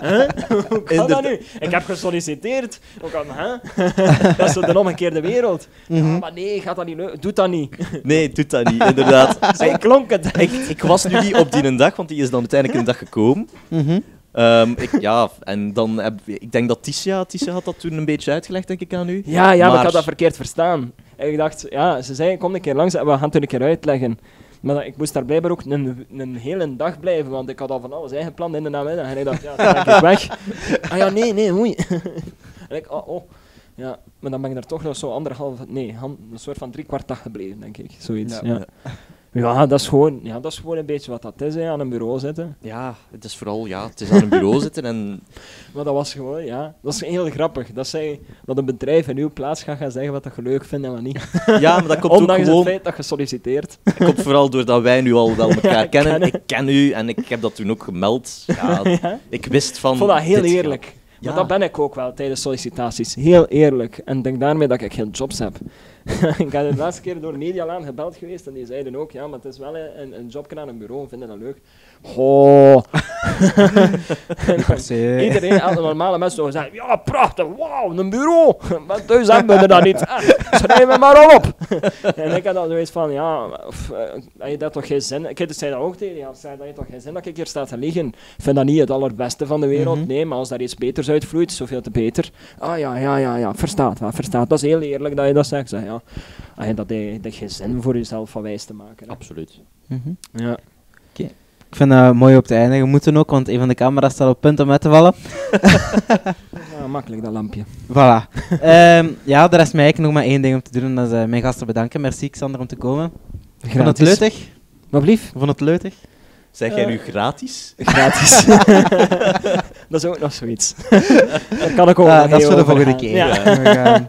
huh? Hoe kan dat nu? Ik heb gesolliciteerd. Hoe kan, hè? dat is zo de omgekeerde wereld. Mhm. Ja, maar nee, gaat dat niet leuk. Doe dat niet. Nee, doet dat niet, inderdaad. Zo klonk het. ik, ik was nu niet op die een dag, want die is dan uiteindelijk een dag gekomen. Mhm. Ehm, ik, ja, en dan heb, ik denk dat Tisha, Tisha had dat toen een beetje uitgelegd, denk ik, aan u. Ja, ja, maar, ik had dat verkeerd verstaan. En ik dacht, ja, ze zei, kom een keer langs en we gaan het er een keer uitleggen. Maar dat- ik moest daar blijkbaar ook een, een hele dag blijven, want ik had al van alles ingepland in de namiddag. En ik dacht, ja, dan ben ik weg. Ah ja, nee, nee, oei. en ik, oh, oh. Ja, maar dan ben ik er toch nog zo anderhalf, nee, een soort van drie kwart dag gebleven, denk ik. Zoiets, ja. Ja, dat, is gewoon, ja, dat is gewoon een beetje wat dat is, hè, aan een bureau zitten. Ja, het is vooral ja, het is aan een bureau zitten en Maar dat was gewoon, ja, dat is heel grappig. Dat, zij, dat een bedrijf in uw plaats gaat gaan zeggen wat dat je leuk vindt en wat niet. ja, maar dat komt ook Ondanks gewoon het feit dat je solliciteert. Dat komt vooral doordat wij nu al wel elkaar ik kennen. ken ik ken u en ik heb dat toen ook gemeld. Ja, Ja. Ik wist van. Ik vond dat heel eerlijk. gaat- Ja. dat ben ik ook wel tijdens sollicitaties. Heel eerlijk. En denk daarmee dat ik geen jobs heb. ik ben de laatste keer door Medialaan gebeld geweest en die zeiden ook, ja, maar het is wel een, een jobje aan een bureau, vinden dat leuk? Goh. Se. Iedereen, alle normale mensen zouden zeggen, ja, prachtig, wauw, een bureau. Maar thuis hebben we dat niet. Ah, Schrijf me maar al op. en ik had dan zoiets van, ja, of, eh, heb je dat toch geen zin? Ik zei dat ook tegen je, zei dat je toch geen zin dat ik hier sta te liggen. Ik vind dat niet het allerbeste van de wereld, Mhm. nee, maar als daar iets beters uitvloeit, zoveel te beter. Ah ja, ja, ja, ja, verstaat, verstaat. Dat is heel eerlijk dat je dat zegt. Zeg, ja. Ah, ja, dat je dat je geen zin voor jezelf van wijs te maken. hè. Absoluut. Mhm. Ja. Ik vind dat mooi op te eindigen. We moeten ook, want een van de camera's staat op punt om uit te vallen. ja, makkelijk dat lampje. Voilà. Ehm, ja, er is mij eigenlijk nog maar één ding om te doen. En dat is eh, mijn gasten bedanken. Merci, Xander, om te komen. Vond het leutig. Wat blief? Ik vond het leutig. Zeg jij Eh. nu gratis? Gratis. dat is ook nog zoiets. Daar kan ik ook nog dat is voor de volgende keer. Ja. We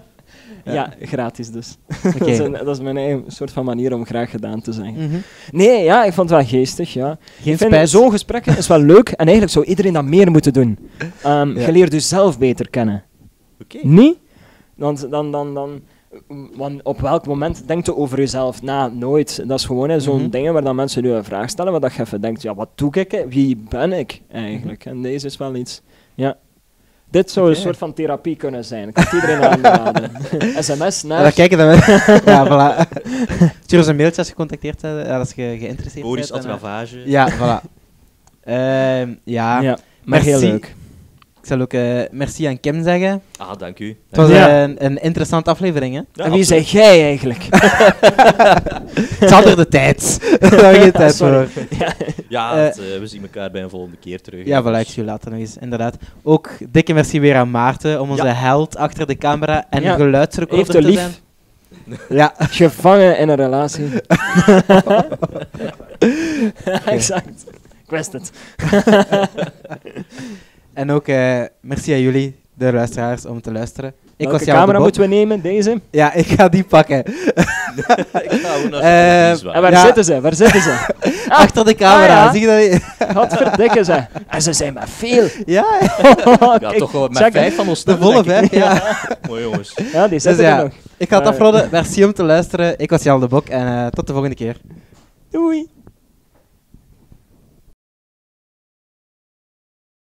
Ja, gratis dus. Dat, is een- dat is mijn eigen soort van manier om graag gedaan te zijn. Mhm. Nee, ja, ik vond het wel geestig, ja. Geen ik vind spijt. zo'n gesprek is wel leuk en eigenlijk zou iedereen dat meer moeten doen. Ehm, Ja. Je leert jezelf beter kennen. Oké. Niet? Want dan, dan, dan, want op welk moment denkt je over jezelf na? Nooit. Dat is gewoon zo'n Mhm. dingen waar dan mensen nu een vraag stellen, waar dat je even denkt, ja, wat doe ik? Wie ben ik eigenlijk? En deze is wel iets. Ja. Dit zou een soort van therapie kunnen zijn. Ik kan het iedereen aanraden. SMS Ja, naar... dan kijken dan Ja, voilà. Stuur ons een mailtje als je gecontacteerd bent, eh, als je geïnteresseerd Boris bent. en, eh, Atravage. Ja, voilà. Ehm, ja. Ja, maar heel Merci. leuk. Ik zal ook eh, merci aan Kim zeggen. Ah, dank u. Het was Ja. eh, een, een interessante aflevering, hè? Ja, en wie zeg jij eigenlijk? Het had er de tijd. Daar voor. ja. Ja, Eh, het, we zien elkaar bij een volgende keer terug. Ja, voilà, ik zie je later nog eens, inderdaad. Ook dikke merci weer aan Maarten, om onze held achter de camera en Ja. geluidsrecorder Heeft te lief? zijn. Ja, Gevangen in een relatie. exact. Ik wist het. En ook eh, merci aan jullie, de luisteraars, om te luisteren. Ik Welke was camera moeten we nemen? Deze? Ja, ik ga die pakken. Ik ga naar Eh, En waar Ja. zitten ze? Waar zitten ze? Achter de camera, Ah, ja. zie je dat niet? Wat verdikken ze? En ze zijn maar veel. Ja, Ja, toch wel met check, vijf van ons de volle vijf, ja. Mooi jongens. Ja, die zitten ja. er nog. Ik ga het ja. afronden. Merci om te luisteren. Ik was Jan de Bok en eh, tot de volgende keer. Doei.